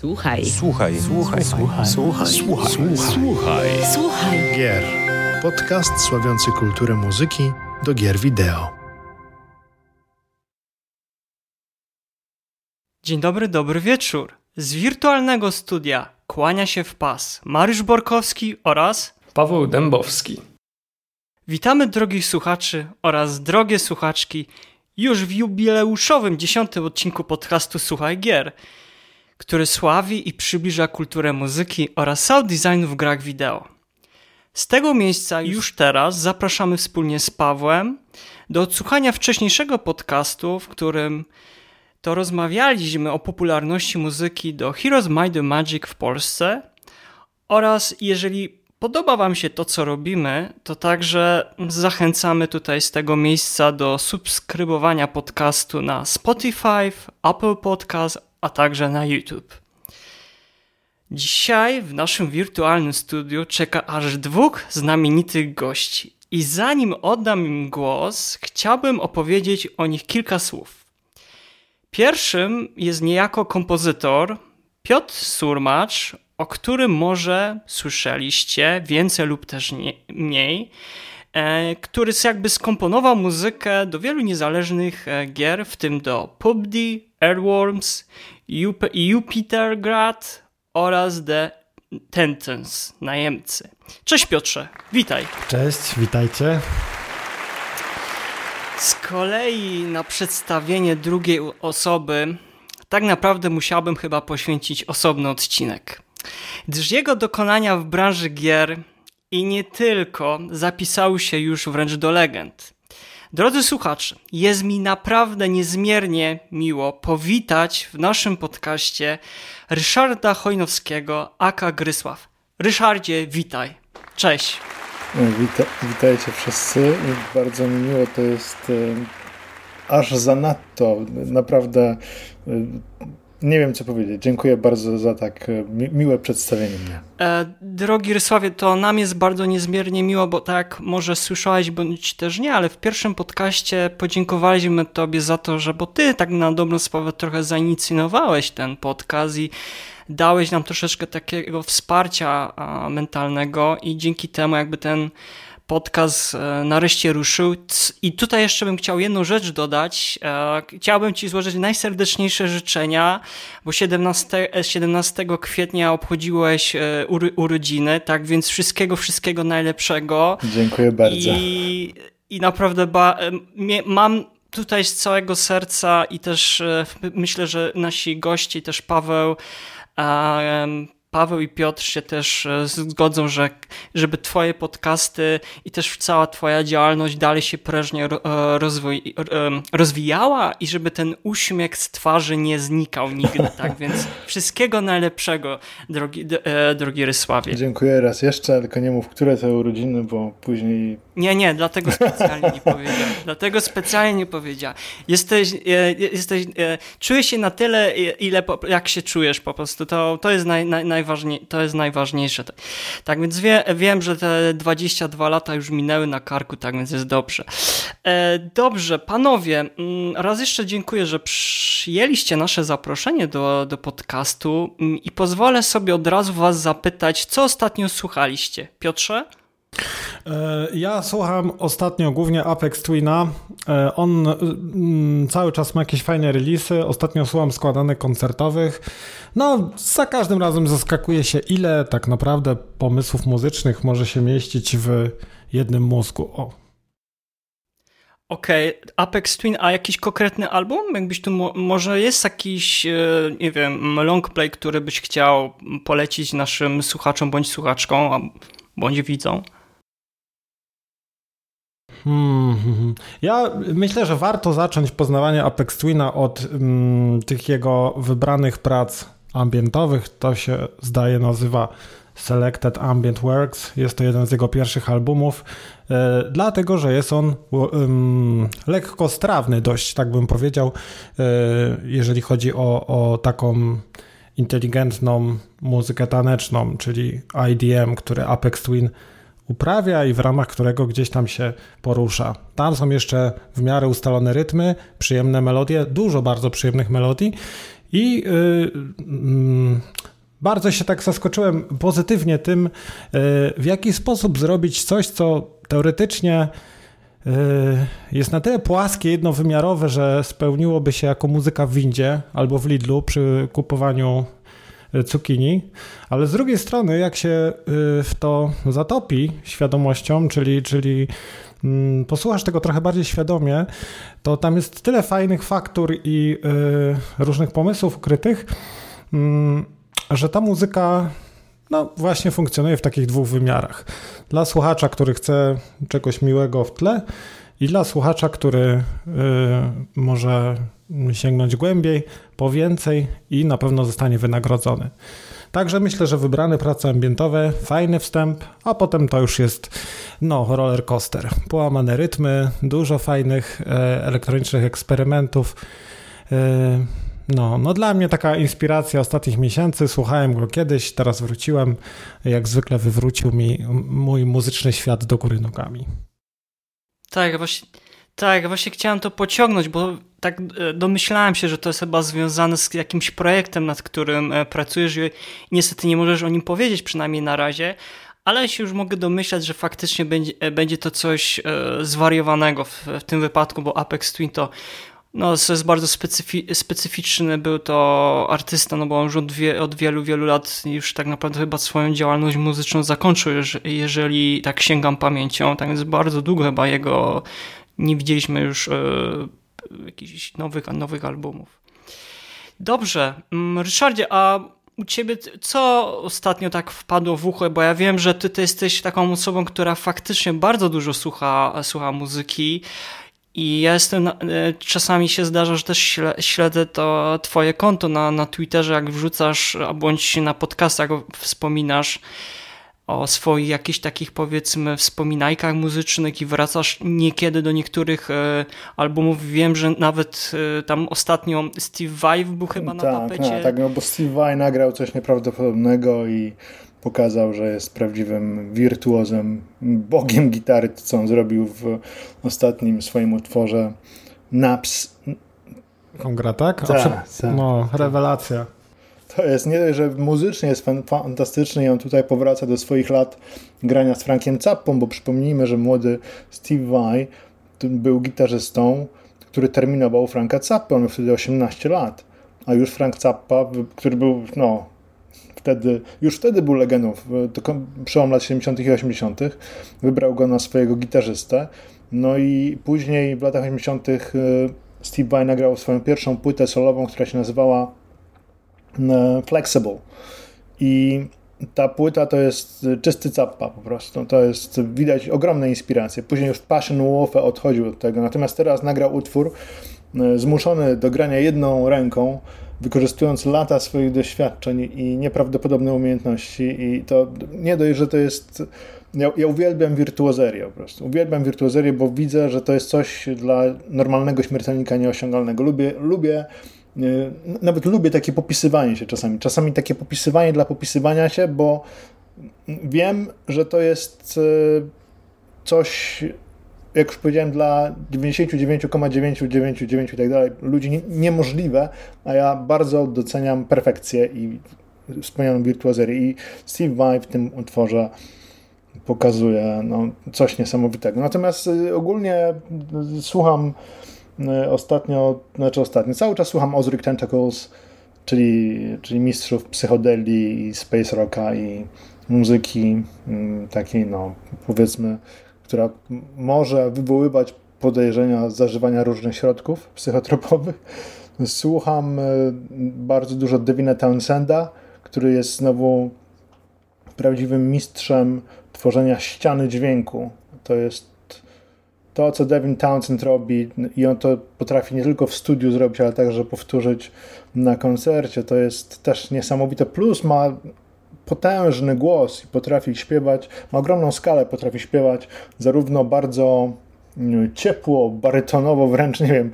Słuchaj. Słuchaj. Słuchaj. Słuchaj. Słuchaj. Słuchaj. Słuchaj. Słuchaj. Gier. Podcast sławiący kulturę muzyki do gier wideo. Dzień dobry, dobry wieczór. Z wirtualnego studia kłania się w pas Mariusz Borkowski oraz Paweł Dębowski. witamy drogich słuchaczy oraz drogie słuchaczki już w jubileuszowym dziesiątym odcinku podcastu Słuchaj Gier, który sławi i przybliża kulturę muzyki oraz sound designu w grach wideo. Z tego miejsca już teraz zapraszamy wspólnie z Pawłem do odsłuchania wcześniejszego podcastu, w którym to rozmawialiśmy o popularności muzyki do Heroes Might the Magic w Polsce oraz jeżeli podoba Wam się to, co robimy, to także zachęcamy tutaj z tego miejsca do subskrybowania podcastu na Spotify, Apple Podcast, a także na YouTube. Dzisiaj w naszym wirtualnym studiu czeka aż dwóch znamienitych gości. I zanim oddam im głos, chciałbym opowiedzieć o nich kilka słów. Pierwszym jest niejako kompozytor Piotr Surmacz, o którym może słyszeliście więcej lub też nie, mniej, e, który jakby skomponował muzykę do wielu niezależnych e, gier, w tym do PUBG, Airworms, Jup- Jupitergrad oraz The Tentance, najemcy. Cześć Piotrze, witaj. Cześć, witajcie. Z kolei na przedstawienie drugiej osoby tak naprawdę musiałbym chyba poświęcić osobny odcinek. Gdyż jego dokonania w branży gier i nie tylko zapisały się już wręcz do legend. Drodzy słuchacze, jest mi naprawdę niezmiernie miło powitać w naszym podcaście Ryszarda Chojnowskiego, aka Grysław. Ryszardzie, witaj. Cześć. Wita, witajcie wszyscy. Bardzo mi miło, to jest aż zanadto. Naprawdę nie wiem co powiedzieć. Dziękuję bardzo za tak e, mi, miłe przedstawienie mnie. E, drogi Rysławie, to nam jest bardzo niezmiernie miło, bo tak może słyszałeś, bądź też nie, ale w pierwszym podcaście podziękowaliśmy Tobie za to, że bo Ty tak na dobrą sprawę trochę zainicjowałeś ten podcast i dałeś nam troszeczkę takiego wsparcia mentalnego i dzięki temu jakby ten podcast e, nareszcie ruszył. I tutaj jeszcze bym chciał jedną rzecz dodać. E, Chciałbym Ci złożyć najserdeczniejsze życzenia, bo 17, e, 17 kwietnia obchodziłeś e, urodziny, tak więc wszystkiego, wszystkiego najlepszego. Dziękuję bardzo. I, i naprawdę ba, e, mam tutaj z całego serca i też e, myślę, że nasi goście, też Paweł, Paweł i Piotr się też e, zgodzą, że żeby twoje podcasty i też cała twoja działalność dalej się prężnie e, rozwijała i żeby ten uśmiech z twarzy nie znikał nigdy, tak? Więc wszystkiego najlepszego, drogi, e, drogi Rysławie. Dziękuję raz jeszcze, tylko nie mów, które to urodziny, bo później Nie, nie, dlatego specjalnie nie powiedziałem. Dlatego specjalnie nie powiedziałem. Jesteś, jesteś, czujesz się na tyle, ile, jak się czujesz po prostu. To, to, jest, naj, naj, to jest najważniejsze. Tak więc wie, wiem, że te 22 lata już minęły na karku, tak więc jest dobrze. E, Dobrze, panowie, mm, raz jeszcze dziękuję, że przyjęliście nasze zaproszenie do, do podcastu mm, i pozwolę sobie od razu was zapytać, co ostatnio słuchaliście. Piotrze? E, Ja słucham ostatnio głównie Apex Twina. E, On mm, cały czas ma jakieś fajne releasy. Ostatnio słucham składanek koncertowych. No, za każdym razem zaskakuje się, ile tak naprawdę pomysłów muzycznych może się mieścić w jednym mózgu. O, Okej, Apex Twin, a jakiś konkretny album? Jakbyś tu mo- może jest jakiś, e, nie wiem, long play, który byś chciał polecić naszym słuchaczom bądź słuchaczkom, bądź widzom? Hmm. Ja myślę, że warto zacząć poznawanie Apex Twina od mm, tych jego wybranych prac ambientowych. To się zdaje nazywa Selected Ambient Works. Jest to jeden z jego pierwszych albumów, e, dlatego że jest on um, lekko strawny, dość tak bym powiedział, e, jeżeli chodzi o, o taką inteligentną muzykę taneczną, czyli IDM, który Apex Twin uprawia i w ramach którego gdzieś tam się porusza. Tam są jeszcze w miarę ustalone rytmy, przyjemne melodie, dużo bardzo przyjemnych melodii i yy, mm, bardzo się tak zaskoczyłem pozytywnie tym, w jaki sposób zrobić coś, co teoretycznie jest na tyle płaskie, jednowymiarowe, że spełniłoby się jako muzyka w windzie albo w Lidlu przy kupowaniu cukinii, ale z drugiej strony, jak się w to zatopi świadomością, czyli, czyli mm, posłuchasz tego trochę bardziej świadomie, to tam jest tyle fajnych faktur i różnych pomysłów ukrytych, mm, że ta muzyka no właśnie funkcjonuje w takich dwóch wymiarach. Dla słuchacza, który chce czegoś miłego w tle i dla słuchacza, który y, może sięgnąć głębiej, po więcej i na pewno zostanie wynagrodzony. Także myślę, że wybrane prace ambientowe, fajny wstęp, a potem to już jest no, roller coaster. Połamane rytmy, dużo fajnych e, elektronicznych eksperymentów. E, no, no dla mnie taka inspiracja ostatnich miesięcy. Słuchałem go kiedyś, teraz wróciłem. Jak zwykle wywrócił mi mój muzyczny świat do góry nogami. Tak, właśnie, tak, właśnie chciałem to pociągnąć, bo tak e, domyślałem się, że to jest chyba związane z jakimś projektem, nad którym e, pracujesz i niestety nie możesz o nim powiedzieć, przynajmniej na razie, ale się już mogę domyślać, że faktycznie będzie, e, to coś zwariowanego w, tym wypadku, bo Apex Twin to no, jest bardzo specyfi specyficzny był to artysta, no bo on już od, wie, od, wielu, wielu lat już tak naprawdę chyba swoją działalność muzyczną zakończył, jeżeli tak sięgam pamięcią, tak więc bardzo długo chyba jego nie widzieliśmy już e, jakichś nowych, nowych albumów. Dobrze, mm, Ryszardzie, a u ciebie co ostatnio tak wpadło w ucho? Bo ja wiem, że ty, ty jesteś taką osobą, która faktycznie bardzo dużo słucha, słucha muzyki. I ja jestem, e, czasami się zdarza, że też śledzę to twoje konto na, na Twitterze, jak wrzucasz, bądź na podcastach wspominasz o swoich jakichś takich powiedzmy wspominajkach muzycznych i wracasz niekiedy do niektórych e, albumów. Wiem, że nawet e, tam ostatnio Steve Vai był chyba na tak, tapecie. Tak, tak, no bo Steve Vai nagrał coś nieprawdopodobnego i pokazał, że jest prawdziwym wirtuozem, bogiem gitary, to co on zrobił w ostatnim swoim utworze Naps. Kongra, tak? tak, tak. No, rewelacja. To jest nie, że muzycznie jest fantastyczny i on tutaj powraca do swoich lat grania z Frankiem Zappą, bo przypomnijmy, że młody Steve Vai był gitarzystą, który terminował Franka Zappę, on miał wtedy 18 lat, a już Frank Zappa, który był no, wtedy, już wtedy był legendą, przełom lat 70. i 80., wybrał go na swojego gitarzystę. No i później w latach 80. E, Steve Vai nagrał swoją pierwszą płytę solową, która się nazywała Flexible. I ta płyta to jest czysty zappa po prostu. To jest, widać ogromne inspiracje. Później już Passion Wolf odchodził od tego. Natomiast teraz nagrał utwór e, zmuszony do grania jedną ręką, wykorzystując lata swoich doświadczeń i nieprawdopodobne umiejętności. I to nie dość, że to jest. Ja, ja uwielbiam wirtuozerię po prostu. Uwielbiam wirtuozerię, bo widzę, że to jest coś dla normalnego śmiertelnika nieosiągalnego. Lubię, lubię nawet lubię takie popisywanie się czasami. Czasami takie popisywanie dla popisywania się, bo wiem, że to jest e, coś jak już powiedziałem, dla 99,999 i tak dalej ludzi niemożliwe, a ja bardzo doceniam perfekcję i wspomnianą wirtuozerię. I Steve Vai w tym utworze pokazuje no, coś niesamowitego. Natomiast y, ogólnie y, słucham y, ostatnio, znaczy ostatnio, cały czas słucham Ozric Tentacles, czyli, czyli mistrzów psychodelii i space rocka i muzyki mm, takiej, no powiedzmy, która może wywoływać podejrzenia zażywania różnych środków psychotropowych. Słucham e, bardzo dużo Devina Townsenda, który jest znowu prawdziwym mistrzem tworzenia ściany dźwięku. To jest to, co Devin Townsend robi i on to potrafi nie tylko w studiu zrobić, ale także powtórzyć na koncercie. To jest też niesamowite. Plus ma potężny głos i potrafi śpiewać, ma ogromną skalę, potrafi śpiewać zarówno bardzo mm, ciepło, barytonowo, wręcz nie wiem,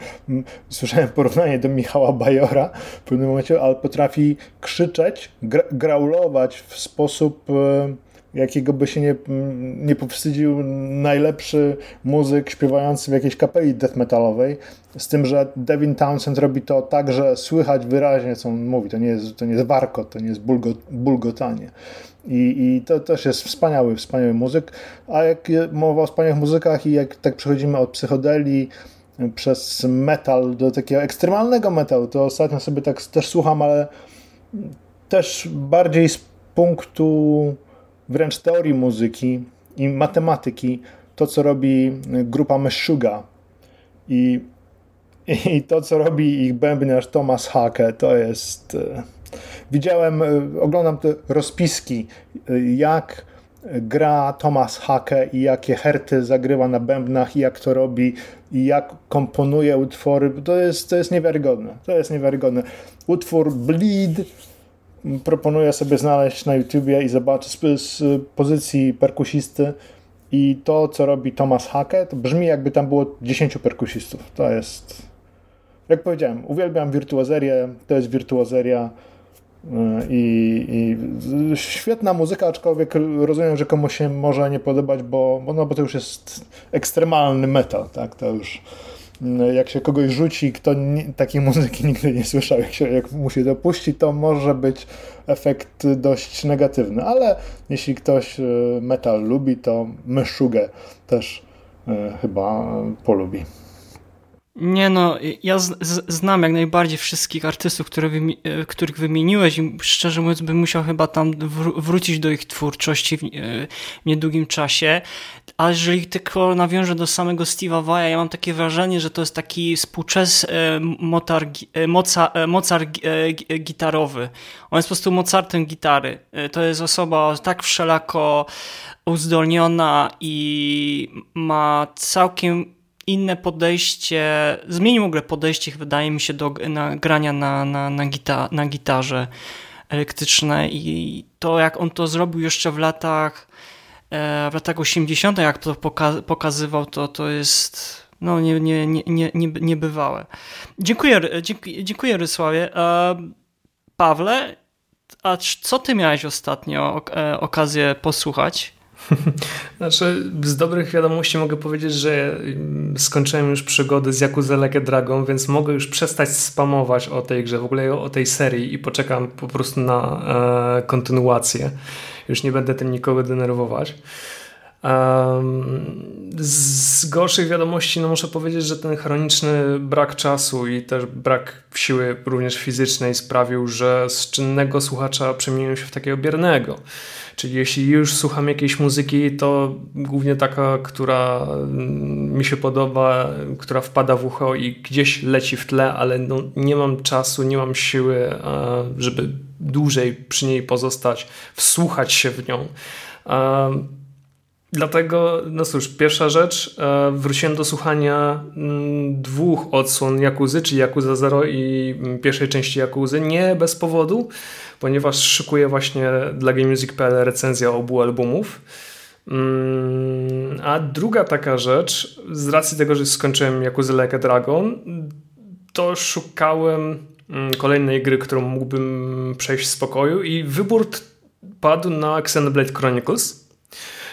słyszałem porównanie do Michała Bajora w pewnym momencie, ale potrafi krzyczeć, gra graulować w sposób e, jakiego by się nie, nie powstydził najlepszy muzyk śpiewający w jakiejś kapeli death metalowej, z tym, że Devin Townsend robi to tak, że słychać wyraźnie, co on mówi. To nie jest, to nie jest warkot, to nie jest bulgo, bulgotanie. I, I to też jest wspaniały, wspaniały muzyk. A jak mowa o wspaniałych muzykach i jak tak przechodzimy od psychodeli przez metal do takiego ekstremalnego metalu, to ostatnio sobie tak też słucham, ale też bardziej z punktu wręcz teorii muzyki i matematyki, to co robi grupa Meshuga i, i to co robi ich bębniarz Thomas Hake, to jest... E, widziałem, e, oglądam te rozpiski, jak gra Thomas Hake i jakie herty zagrywa na bębnach i jak to robi i jak komponuje utwory, to jest, to jest niewiarygodne. To jest niewiarygodne. Utwór Bleed proponuję sobie znaleźć na YouTubie i zobaczyć z, z pozycji perkusisty i to, co robi Thomas Hackett, brzmi jakby tam było 10 perkusistów. To jest, jak powiedziałem, uwielbiam wirtuozerię, to jest wirtuozeria y, i, i świetna muzyka, aczkolwiek rozumiem, że komuś się może nie podobać, bo, bo, no, bo to już jest ekstremalny metal, tak, to już jak się kogoś rzuci, kto nie, takiej muzyki nigdy nie słyszał, jak, się, jak mu się dopuści, to może być efekt dość negatywny, ale jeśli ktoś e, metal lubi, to Myszugę też e, chyba polubi. Nie no, ja z, z, znam jak najbardziej wszystkich artystów, które e, których wymieniłeś i szczerze mówiąc bym musiał chyba tam wr wrócić do ich twórczości w, w niedługim czasie, ale jeżeli tylko nawiążę do samego Steve'a Vai'a, ja mam takie wrażenie, że to jest taki współczes e, motar, e, moca, mocar gitarowy. On jest po prostu Mozartem gitary. To jest osoba tak wszelako uzdolniona i ma całkiem inne podejście, zmienił w ogóle podejście, wydaje mi się, do grania na, na, na, gita, na gitarze elektrycznej i to, jak on to zrobił jeszcze w latach e, w latach 80., jak to pokazywał, to, to jest no, nie, nie, nie, nie, niebywałe. Dziękuję, dziękuję, dziękuję Rysławie. E, Pawle, a co ty miałeś ostatnio e, okazję posłuchać? Znaczy, z dobrych wiadomości mogę powiedzieć, że mm, skończyłem już przygody z Yakuza Like Dragon, więc mogę już przestać spamować o tej grze, w ogóle o tej serii i poczekam po prostu na e, kontynuację. Już nie będę tym nikogo denerwować. Z gorszych wiadomości no muszę powiedzieć, że ten chroniczny brak czasu i też brak siły również fizycznej sprawił, że z czynnego słuchacza przemieniłem się w takiego biernego. Czyli jeśli już słucham jakiejś muzyki, to głównie taka, która mm, mi się podoba, która wpada w ucho i gdzieś leci w tle, ale no, nie mam czasu, nie mam siły, żeby dłużej przy niej pozostać, wsłuchać się w nią. Dlatego, no cóż, pierwsza rzecz, e, wróciłem do słuchania mm, dwóch odsłon Jakuzy, czyli Jakuza 0 i mm, pierwszej części Jakuzy, nie bez powodu, ponieważ szykuję właśnie dla GameMusic.pl recenzję obu albumów. Mm, a druga taka rzecz, z racji tego, że skończyłem Yakuza Like a Dragon, to szukałem kolejnej gry, którą mógłbym przejść w spokoju i wybór padł na Xenoblade Chronicles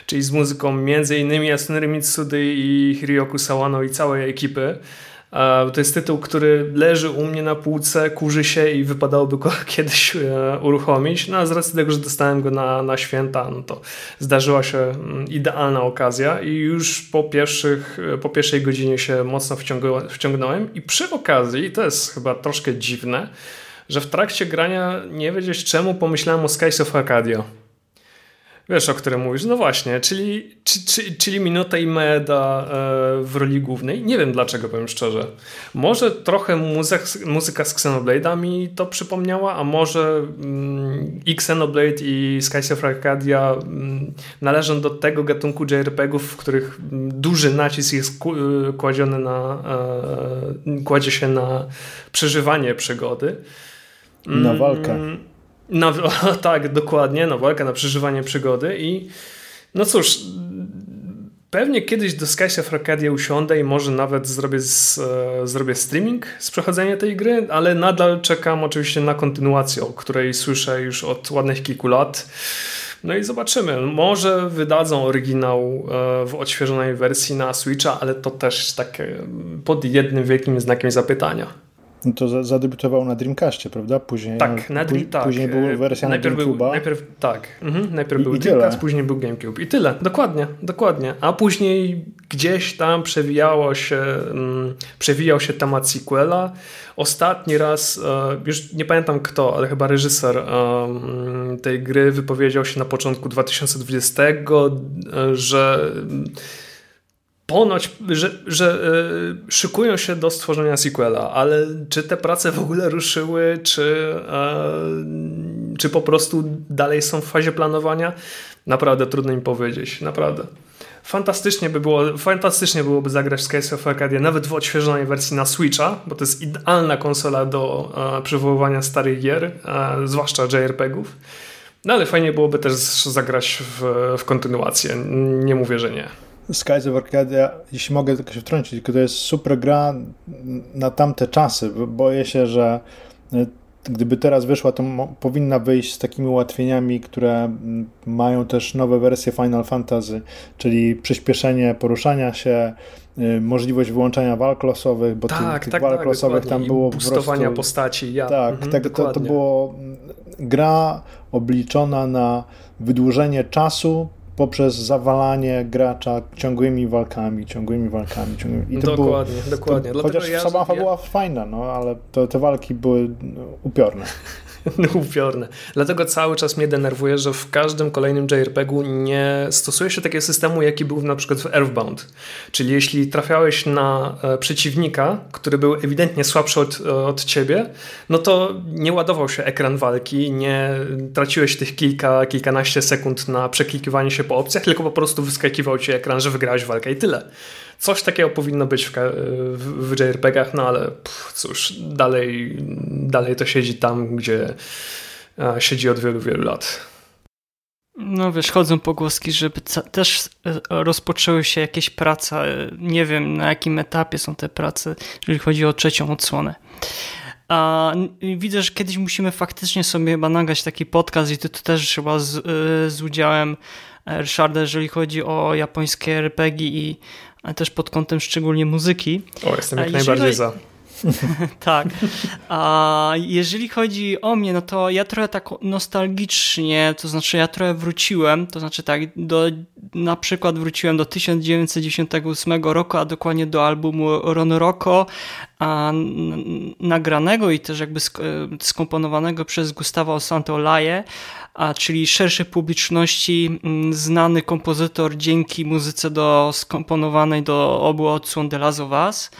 czyli z muzyką m.in. Yasunori Mitsudy i Hiryoku Sawano i całej ekipy. To jest tytuł, który leży u mnie na półce, kurzy się i wypadałoby go kiedyś e, uruchomić. No a z racji tego, że dostałem go na, na święta, no to zdarzyła się mm, idealna okazja i już po, pierwszych, e, po pierwszej godzinie się mocno wciągnąłem i przy okazji, to jest chyba troszkę dziwne, że w trakcie grania nie wiedzieć czemu pomyślałem o Skies of Arcadia. Wiesz, o którym mówisz? No właśnie, czyli, czyli, czyli Minuta i Meda e, w roli głównej. Nie wiem dlaczego, powiem szczerze. Może trochę muzyk, muzyka z Xenoblade mi to przypomniała, a może mm, i Xenoblade i Skies of Arcadia mm, należą do tego gatunku JRPG-ów, w których duży nacisk jest e, kładziony na, e, kładzie się na przeżywanie przygody. Na walkę. Mm, no tak, dokładnie, walka na przeżywanie przygody i no cóż, pewnie kiedyś do Skies of Arcadia usiądę i może nawet zrobię, z, e, zrobię streaming z przechodzenia tej gry, ale nadal czekam oczywiście na kontynuację, o której słyszę już od ładnych kilku lat. No i zobaczymy. Może wydadzą oryginał e, w odświeżonej wersji na Switcha, ale to też takie pod jednym wielkim znakiem zapytania. No to zadebiutował na Dreamcastie, prawda? Później, tak, na Dream, tak. później była wersja najpierw na GameCube'a. Najpierw, tak, mhm. najpierw I, był i Dreamcast, tyle. później był GameCube. I tyle, dokładnie, dokładnie. A później gdzieś tam przewijało się, um, przewijał się temat sequela. Ostatni raz, uh, już nie pamiętam kto, ale chyba reżyser um, tej gry wypowiedział się na początku 2020, że ponoć, że, że e, szykują się do stworzenia sequela, ale czy te prace w ogóle ruszyły, czy, e, czy po prostu dalej są w fazie planowania? Naprawdę trudno mi powiedzieć, naprawdę. Fantastycznie, by było, fantastycznie byłoby zagrać Skies of Arcadia nawet w odświeżonej wersji na Switcha, bo to jest idealna konsola do e, przywoływania starych gier, e, zwłaszcza JRPG-ów. No ale fajnie byłoby też zagrać w, w kontynuację. Nie mówię, że nie. Skies of Arcadia, jeśli mogę tylko się wtrącić, tylko to jest super gra na tamte czasy. Boję się, że e, gdyby teraz wyszła, to powinna wyjść z takimi ułatwieniami, które mają też nowe wersje Final Fantasy, czyli przyspieszenie poruszania się, możliwość wyłączania walk losowych, bo tak, tych, tak, walk tak, losowych tam było po prostu... postaci. Ja. Tak, mhm, tak to, to było gra obliczona na wydłużenie czasu poprzez zawalanie gracza ciągłymi walkami, ciągłymi walkami. Ciągłymi. I to dokładnie, było, dokładnie. To, chociaż ja, sama ja... była fajna, no ale to, te walki były upiorne. upiorne. Dlatego cały czas mnie denerwuje, że w każdym kolejnym JRPG-u nie stosuje się takiego systemu, jaki był na przykład w Earthbound. Czyli jeśli trafiałeś na e, przeciwnika, który był ewidentnie słabszy od, od ciebie, no to nie ładował się ekran walki, nie traciłeś tych kilka, kilkanaście sekund na przeklikiwanie się po opcjach, tylko po prostu wyskakiwał ci ekran, że wygrałeś walkę i tyle. Coś takiego powinno być w, w, w JRPG-ach, no ale pff, cóż, dalej, dalej to siedzi tam, gdzie siedzi od wielu, wielu lat. No wiesz, chodzą pogłoski, żeby też e, rozpoczęły się jakieś prace. Nie wiem na jakim etapie są te prace, jeżeli chodzi o trzecią odsłonę. A widzę, że kiedyś musimy faktycznie sobie chyba nagrać taki podcast i to, to też chyba z, e, z udziałem Ryszarda, jeżeli chodzi o japońskie RPG i też pod kątem szczególnie muzyki. O, jestem jak najbardziej za. tak. A jeżeli chodzi o mnie, no to ja trochę tak nostalgicznie, to znaczy ja trochę wróciłem, to znaczy tak, do, na przykład wróciłem do 1998 roku, a dokładnie do albumu Ron Rocco, a, nagranego i też jakby skomponowanego przez Gustavo Santolaje, a czyli szerszej publiczności znany kompozytor dzięki muzyce do skomponowanej do obu odsłon The Last of Us.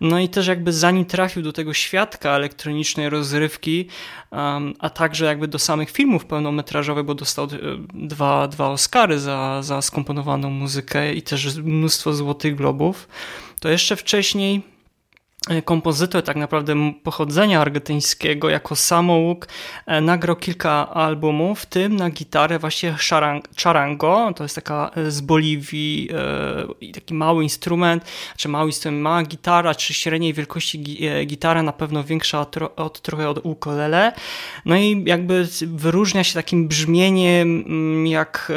No i też jakby zanim trafił do tego świadka elektronicznej rozrywki, a także jakby do samych filmów pełnometrażowych, bo dostał dwa, dwa Oscary za, za skomponowaną muzykę i też mnóstwo złotych globów, to jeszcze wcześniej kompozytor tak naprawdę pochodzenia argentyńskiego jako samouk nagrał kilka albumów, w tym na gitarę właśnie charango, to jest taka z Boliwii taki mały instrument, czy mały instrument, mała gitara, czy średniej wielkości gitara, na pewno większa od, trochę od ukulele, no i jakby wyróżnia się takim brzmieniem jak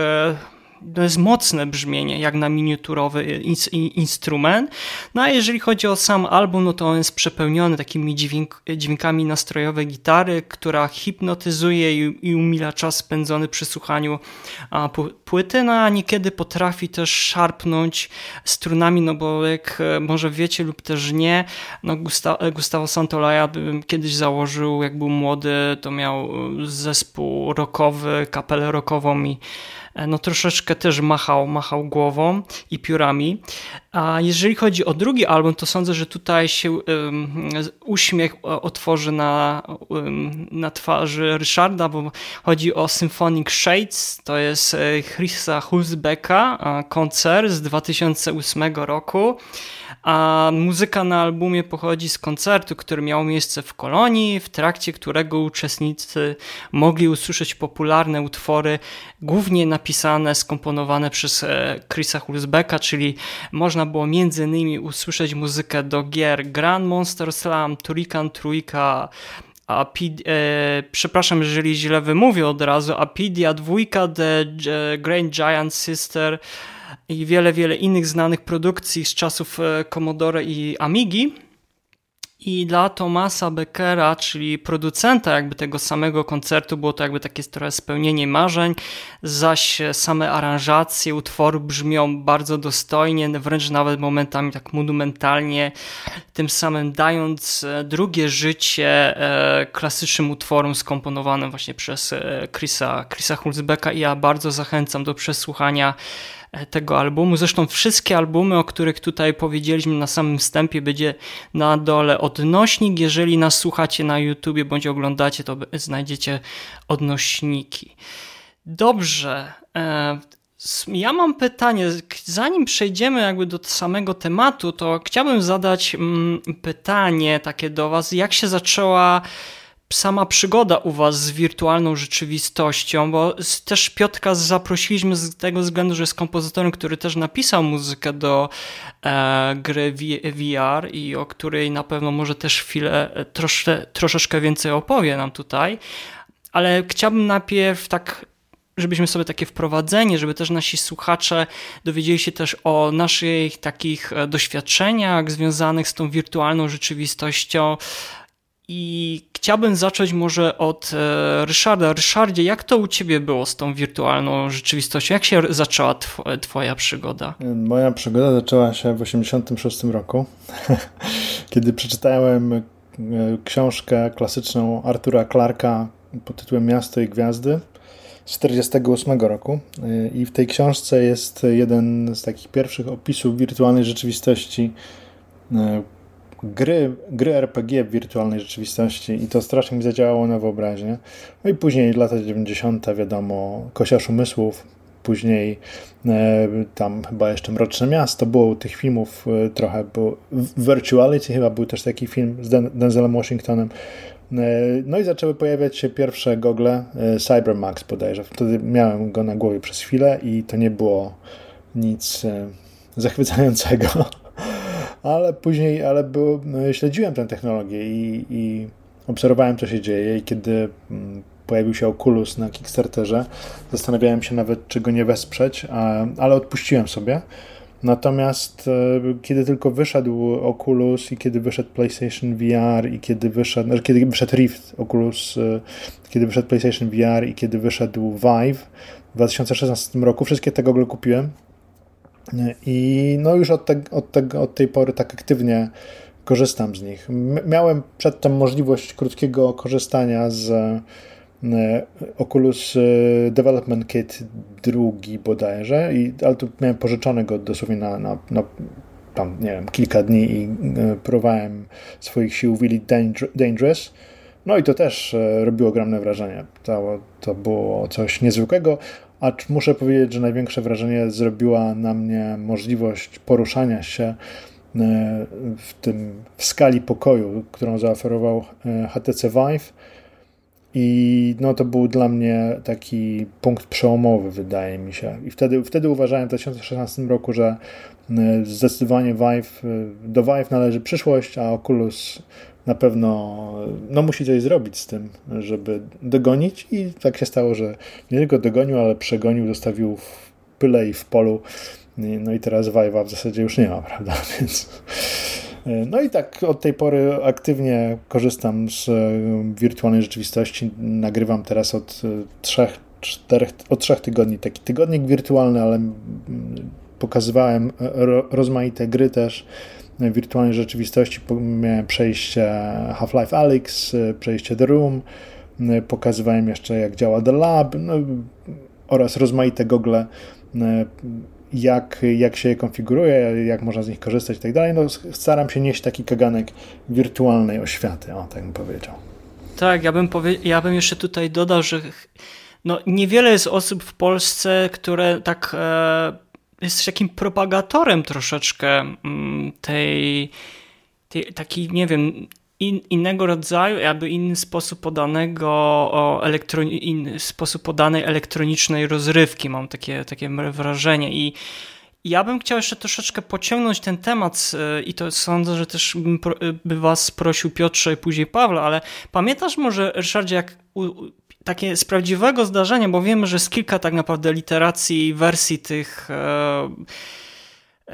to jest mocne brzmienie, jak na miniaturowy in, instrument. No a jeżeli chodzi o sam album, no to on jest przepełniony takimi dźwięk, dźwiękami nastrojowej gitary, która hipnotyzuje i, i umila czas spędzony przy słuchaniu a, płyty, no a niekiedy potrafi też szarpnąć strunami, no bo jak e, może wiecie lub też nie, no Gusta, Gustavo Santolaya kiedyś założył, jak był młody, to miał e, zespół rockowy, kapelę rockową i no troszeczkę też machał, machał głową i piórami. A jeżeli chodzi o drugi album, to sądzę, że tutaj się um, uśmiech otworzy na, um, na twarzy Ryszarda, bo chodzi o Symphonic Shades, to jest e, Chrisa Hulsbecka, koncert z 2008 roku. A muzyka na albumie pochodzi z koncertu, który miał miejsce w Kolonii, w trakcie którego uczestnicy mogli usłyszeć popularne utwory, głównie napisane, skomponowane przez e, Chrisa Hulsbecka, czyli można było między innymi usłyszeć muzykę do gier Grand Monster Slam, Turrican Trójka, Apid, e, przepraszam, jeżeli źle wymówię od razu, Apidia dwójka, The Great Giant Sister i wiele, wiele innych znanych produkcji z czasów e, Commodore i Amigi. I dla Tomasa Beckera, czyli producenta jakby tego samego koncertu, było to jakby takie trochę spełnienie marzeń, zaś same aranżacje utworu brzmią bardzo dostojnie, wręcz nawet momentami tak monumentalnie, tym samym dając e, drugie życie e, klasycznym utworom skomponowanym właśnie przez e, Chrisa, Chrisa Hulzbecka i ja bardzo zachęcam do przesłuchania tego albumu. Zresztą wszystkie albumy, o których tutaj powiedzieliśmy na samym wstępie, będzie na dole odnośnik. Jeżeli nas słuchacie na YouTubie bądź oglądacie, to znajdziecie odnośniki. Dobrze. E, ja mam pytanie, zanim przejdziemy jakby do samego tematu, to chciałbym zadać mm, pytanie takie do Was, jak się zaczęła sama przygoda u Was z wirtualną rzeczywistością, bo też Piotka zaprosiliśmy z tego względu, że jest kompozytorem, który też napisał muzykę do e, gry VR i o której na pewno może też chwilę, e, trosze, troszeczkę więcej opowie nam tutaj, ale chciałbym najpierw tak żebyśmy sobie takie wprowadzenie, żeby też nasi słuchacze dowiedzieli się też o naszych takich e, doświadczeniach związanych z tą wirtualną rzeczywistością, i chciałbym zacząć może od e, Ryszarda. Ryszardzie, jak to u ciebie było z tą wirtualną rzeczywistością? Jak się zaczęła tw twoja przygoda? Moja przygoda zaczęła się w 1986 roku, kiedy przeczytałem e, książkę klasyczną Artura Clarka pod tytułem Miasto i Gwiazdy z 1948 roku. E, I w tej książce jest jeden z takich pierwszych opisów wirtualnej rzeczywistości gry, gry RPG w wirtualnej rzeczywistości i to strasznie mi zadziałało na wyobraźnię. No i później lata 90. wiadomo, Kosiarz Umysłów, później e, tam chyba jeszcze Mroczne Miasto, było tych filmów e, trochę, bo Virtuality chyba był też taki film z Den Denzelem Washingtonem. E, no i zaczęły pojawiać się pierwsze gogle, e, Cybermax bodajże. Wtedy miałem go na głowie przez chwilę i to nie było nic e, zachwycającego. Ale później, ale no, śledziłem tę technologię i, i obserwowałem, co się dzieje i kiedy mm, pojawił się Oculus na Kickstarterze, zastanawiałem się nawet, czy go nie wesprzeć, ale odpuściłem sobie. Natomiast e, kiedy tylko wyszedł Oculus i kiedy wyszedł PlayStation VR i kiedy wyszedł, znaczy kiedy wyszedł Rift Oculus, e, kiedy wyszedł PlayStation VR i kiedy wyszedł Vive w 2016 roku, wszystkie te gogle kupiłem i no już od, te, od, te, od tej pory tak aktywnie korzystam z nich. Miałem przedtem możliwość krótkiego korzystania z e, Oculus e, Development Kit drugi bodajże, i, ale tu miałem pożyczony go dosłownie na, na, na tam, nie wiem, kilka dni i e, próbowałem swoich sił Willy Dangerous. No i to też robiło ogromne wrażenie. To, to było coś niezwykłego. Acz muszę powiedzieć, że największe wrażenie zrobiła na mnie możliwość poruszania się e, w tym w skali pokoju, którą zaoferował e, HTC Vive. I no, to był dla mnie taki punkt przełomowy, wydaje mi się. I wtedy, wtedy uważałem w 2016 roku, że e, zdecydowanie Vive, do Vive należy przyszłość, a Oculus na pewno no, musi coś zrobić z tym, żeby dogonić i tak się stało, że nie tylko dogonił, ale przegonił, zostawił w pyle i w polu. No i teraz Wajwa w zasadzie już nie ma, prawda? Więc... No i tak od tej pory aktywnie korzystam z e, wirtualnej rzeczywistości. Nagrywam teraz od e, trzech, czterech, od trzech tygodni taki tygodnik wirtualny, ale pokazywałem e, rozmaite gry też wirtualnej rzeczywistości miałem przejście Half-Life Alyx, przejście The Room, pokazywałem jeszcze jak działa The Lab no, oraz rozmaite gogle jak, jak się je konfiguruje, jak można z nich korzystać i tak dalej. No, staram się nieść taki kaganek wirtualnej oświaty, o tak bym powiedział. Tak, ja bym, powie- ja bym jeszcze tutaj dodał, że no, niewiele jest osób w Polsce, które tak e, jest takim propagatorem troszeczkę mm, tej, tej takiej, nie wiem, in, innego rodzaju, jakby inny sposób podanego elektroni- sposób podanej elektronicznej rozrywki, mam takie, takie wrażenie. I ja bym chciał jeszcze troszeczkę pociągnąć ten temat e, i to sądzę, że też bym by was prosił Piotrze i później Pawle, ale pamiętasz może, Ryszardzie, jak takie z prawdziwego zdarzenia, bo wiemy, że jest kilka tak naprawdę literacji, wersji tych e,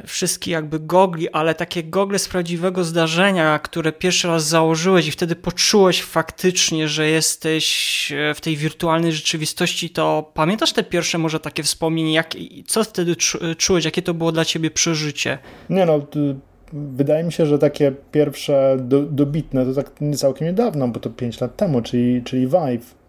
wszystkich jakby gogli, ale takie gogle z prawdziwego zdarzenia, które pierwszy raz założyłeś i wtedy poczułeś faktycznie, że jesteś e, w tej wirtualnej rzeczywistości, to pamiętasz te pierwsze może takie wspomnienia, jak, co wtedy czułeś, jakie to było dla ciebie przeżycie? Nie no, wydaje mi się, że takie pierwsze do, dobitne to tak całkiem niedawno, bo to 5 lat temu, czyli, czyli Vive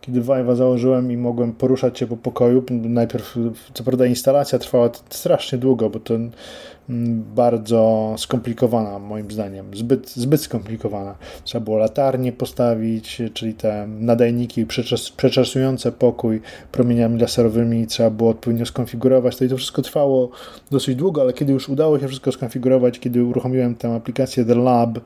kiedy Vive'a założyłem i mogłem poruszać się po pokoju, najpierw, co prawda instalacja trwała strasznie długo, bo to mm, bardzo skomplikowana moim zdaniem, zbyt, zbyt skomplikowana. Trzeba było latarnie postawić, czyli te nadajniki przeczes, przeczesujące pokój promieniami laserowymi, trzeba było odpowiednio skonfigurować, to i to wszystko trwało dosyć długo, ale kiedy już udało się wszystko skonfigurować, kiedy uruchomiłem tę aplikację The Lab,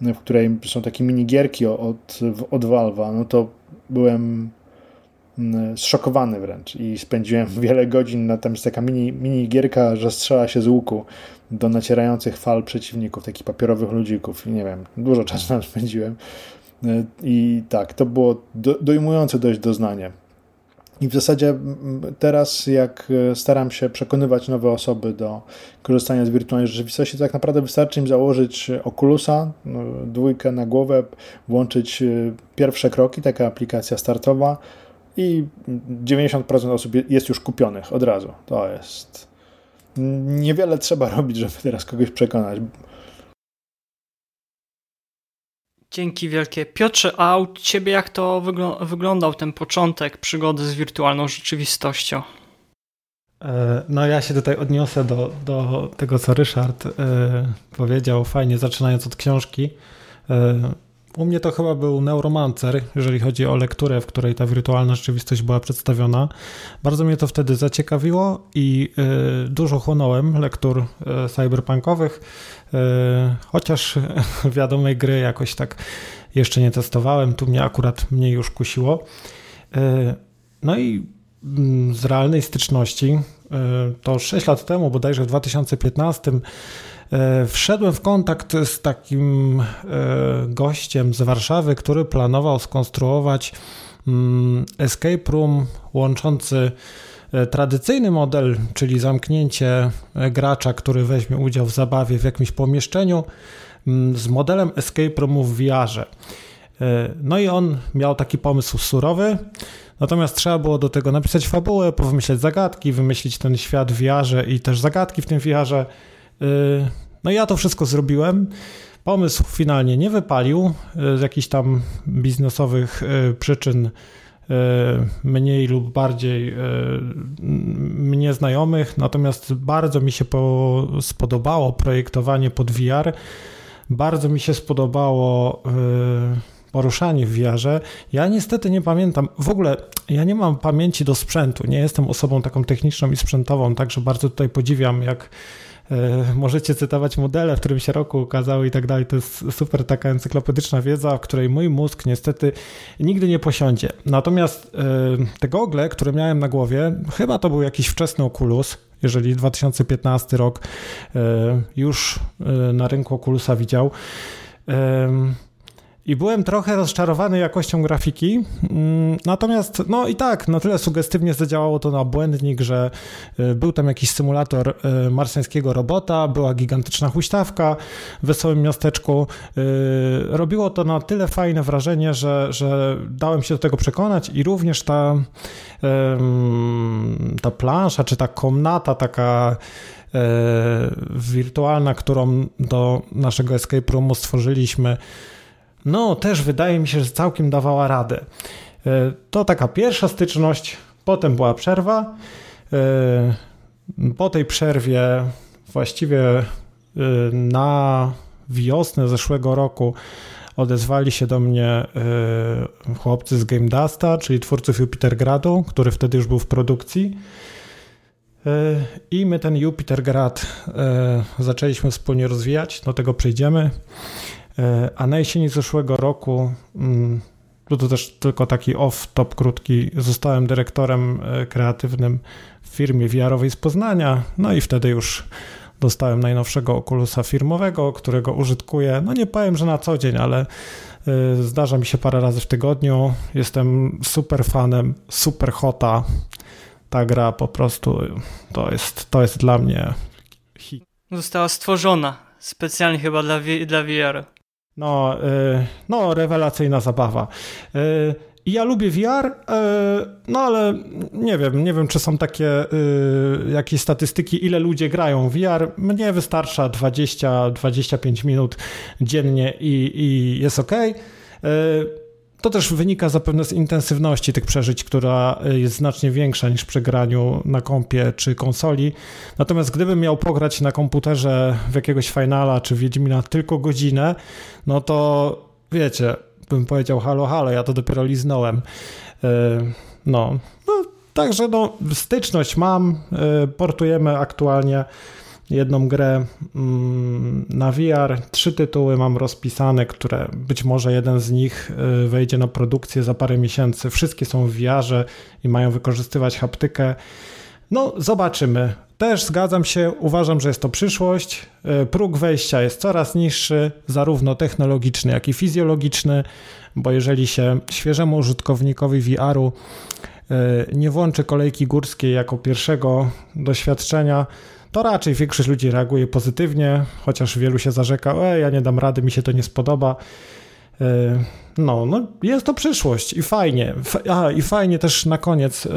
w której są takie minigierki od, od Valve'a, no to byłem mm, zszokowany wręcz i spędziłem wiele godzin na tam jest taka mini, mini gierka, że strzela się z łuku do nacierających fal przeciwników, takich papierowych ludzików. Nie wiem, dużo czasu tam spędziłem. I tak, to było do, dojmujące dość doznanie. I w zasadzie teraz, jak e, staram się przekonywać nowe osoby do korzystania z wirtualnej rzeczywistości, to tak naprawdę wystarczy im założyć Oculusa, no, dwójkę na głowę, włączyć e, pierwsze kroki, taka aplikacja startowa i 90% osób jest już kupionych od razu. To jest. Niewiele trzeba robić, żeby teraz kogoś przekonać. Dzięki wielkie. Piotrze, a u ciebie jak to wygl wyglądał ten początek przygody z wirtualną rzeczywistością? E, no ja się tutaj odniosę do, do tego, co Ryszard e, powiedział, fajnie zaczynając od książki. U mnie to chyba był Neuromancer, jeżeli chodzi o lekturę, w której ta wirtualna rzeczywistość była przedstawiona. Bardzo mnie to wtedy zaciekawiło i y, dużo chłonąłem lektur y, cyberpunkowych, y, chociaż wiadomej gry jakoś tak jeszcze nie testowałem. Tu mnie akurat mniej już kusiło. No i mm, z realnej styczności, to 6 lat temu, bodajże w 2015, E, wszedłem w kontakt z takim e, gościem z Warszawy, który planował skonstruować mm, escape room łączący e, tradycyjny model, czyli zamknięcie gracza, który weźmie udział w zabawie w jakimś pomieszczeniu, mm, z modelem escape roomu w VR-ze. No i on miał taki pomysł surowy, natomiast trzeba było do tego napisać fabułę, powymyśleć zagadki, wymyślić ten świat w VR-ze i też zagadki w tym VR-ze. No ja to wszystko zrobiłem. Pomysł finalnie nie wypalił e, z jakichś tam biznesowych e, przyczyn e, mniej lub bardziej mnie znajomych, natomiast bardzo mi się spodobało projektowanie pod VR. Bardzo mi się spodobało poruszanie w VR. Ja niestety nie pamiętam, w ogóle ja nie mam pamięci do sprzętu, nie jestem osobą taką techniczną i sprzętową, także bardzo tutaj podziwiam, jak możecie cytować modele, w którym się roku ukazały i tak dalej. To jest super taka encyklopedyczna wiedza, w której mój mózg niestety nigdy nie posiądzie. Natomiast e, te gogle, które miałem na głowie, chyba to był jakiś wczesny Oculus, jeżeli 2015 rok e, już na rynku Oculusa widział. I byłem trochę rozczarowany jakością grafiki, mm, natomiast no i tak, na tyle sugestywnie zadziałało to na błędnik, że y, był tam jakiś symulator y, marsjańskiego robota, była gigantyczna huśtawka w wesołym miasteczku. Y, robiło to na tyle fajne wrażenie, że, że dałem się do tego przekonać i również ta, ta plansza, czy ta komnata taka wirtualna, którą do naszego escape roomu stworzyliśmy, no też wydaje mi się, że całkiem dawała radę. E, to taka pierwsza styczność, potem była przerwa. E, po tej przerwie właściwie e, na wiosnę zeszłego roku odezwali się do mnie chłopcy z Game Dusta, czyli twórców Jupitergradu, który wtedy już był w produkcji. I my ten Jupitergrad zaczęliśmy wspólnie rozwijać, do tego przejdziemy. E, a na jesieni zeszłego roku mm, to, to też tylko taki off-top krótki. Zostałem dyrektorem kreatywnym w firmie VR-owej z Poznania, no i wtedy już dostałem najnowszego Oculusa firmowego, którego użytkuję, no nie powiem, że na co dzień, ale y, zdarza mi się parę razy w tygodniu. Jestem super fanem, super hota. Ta gra po prostu to jest, to jest dla mnie hit. Została stworzona specjalnie chyba dla, dla VR. No, y, no, rewelacyjna zabawa. I ja lubię VR, e, no ale nie wiem, nie wiem, czy są takie jakieś statystyki, ile ludzie grają w VR. Mnie wystarcza 20-25 minut dziennie i, i jest ok. E, to też wynika zapewne z intensywności tych przeżyć, która jest znacznie większa niż przy graniu na kompie czy konsoli. Natomiast gdybym miał pograć na komputerze w jakiegoś Finala czy Wiedźmina tylko godzinę, no to wiecie, bym powiedział halo, halo, ja to dopiero liznąłem. E, no, no także no, styczność mam, e, portujemy aktualnie jedną grę mm, na VR. Trzy tytuły mam rozpisane, które być może jeden z nich e, wejdzie na produkcję za parę miesięcy. Wszystkie są w VR i mają wykorzystywać haptykę. No, zobaczymy. Też zgadzam się, uważam, że jest to przyszłość. E, próg wejścia jest coraz niższy, zarówno technologiczny, jak i fizjologiczny, bo jeżeli się świeżemu użytkownikowi VR-u e, nie włączy kolejki górskiej jako pierwszego doświadczenia, to raczej większość ludzi reaguje pozytywnie, chociaż wielu się zarzeka, e, ja nie dam rady, mi się to nie spodoba. E, no, no, jest to przyszłość i fajnie. A, i fajnie też na koniec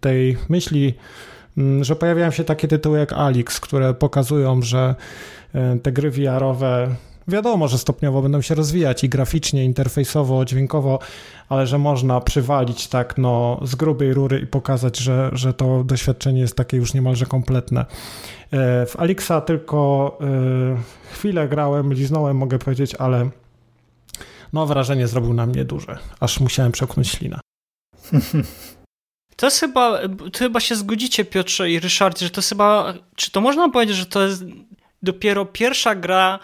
tej myśli Mm, że pojawiają się takie tytuły jak Alix, które pokazują, że e, te gry VR-owe wiadomo, że stopniowo będą się rozwijać i graficznie, interfejsowo, dźwiękowo, ale że można przywalić tak no, z grubej rury i pokazać, że, że to doświadczenie jest takie już niemalże kompletne. E, w Alixa tylko e, chwilę grałem, liznąłem, mogę powiedzieć, ale no wrażenie zrobił na mnie duże, aż musiałem przełknąć ślina. To jest chyba, to chyba się zgodzicie Piotrze i Ryszardzie, że to jest chyba, czy to można powiedzieć, że to jest dopiero pierwsza gra,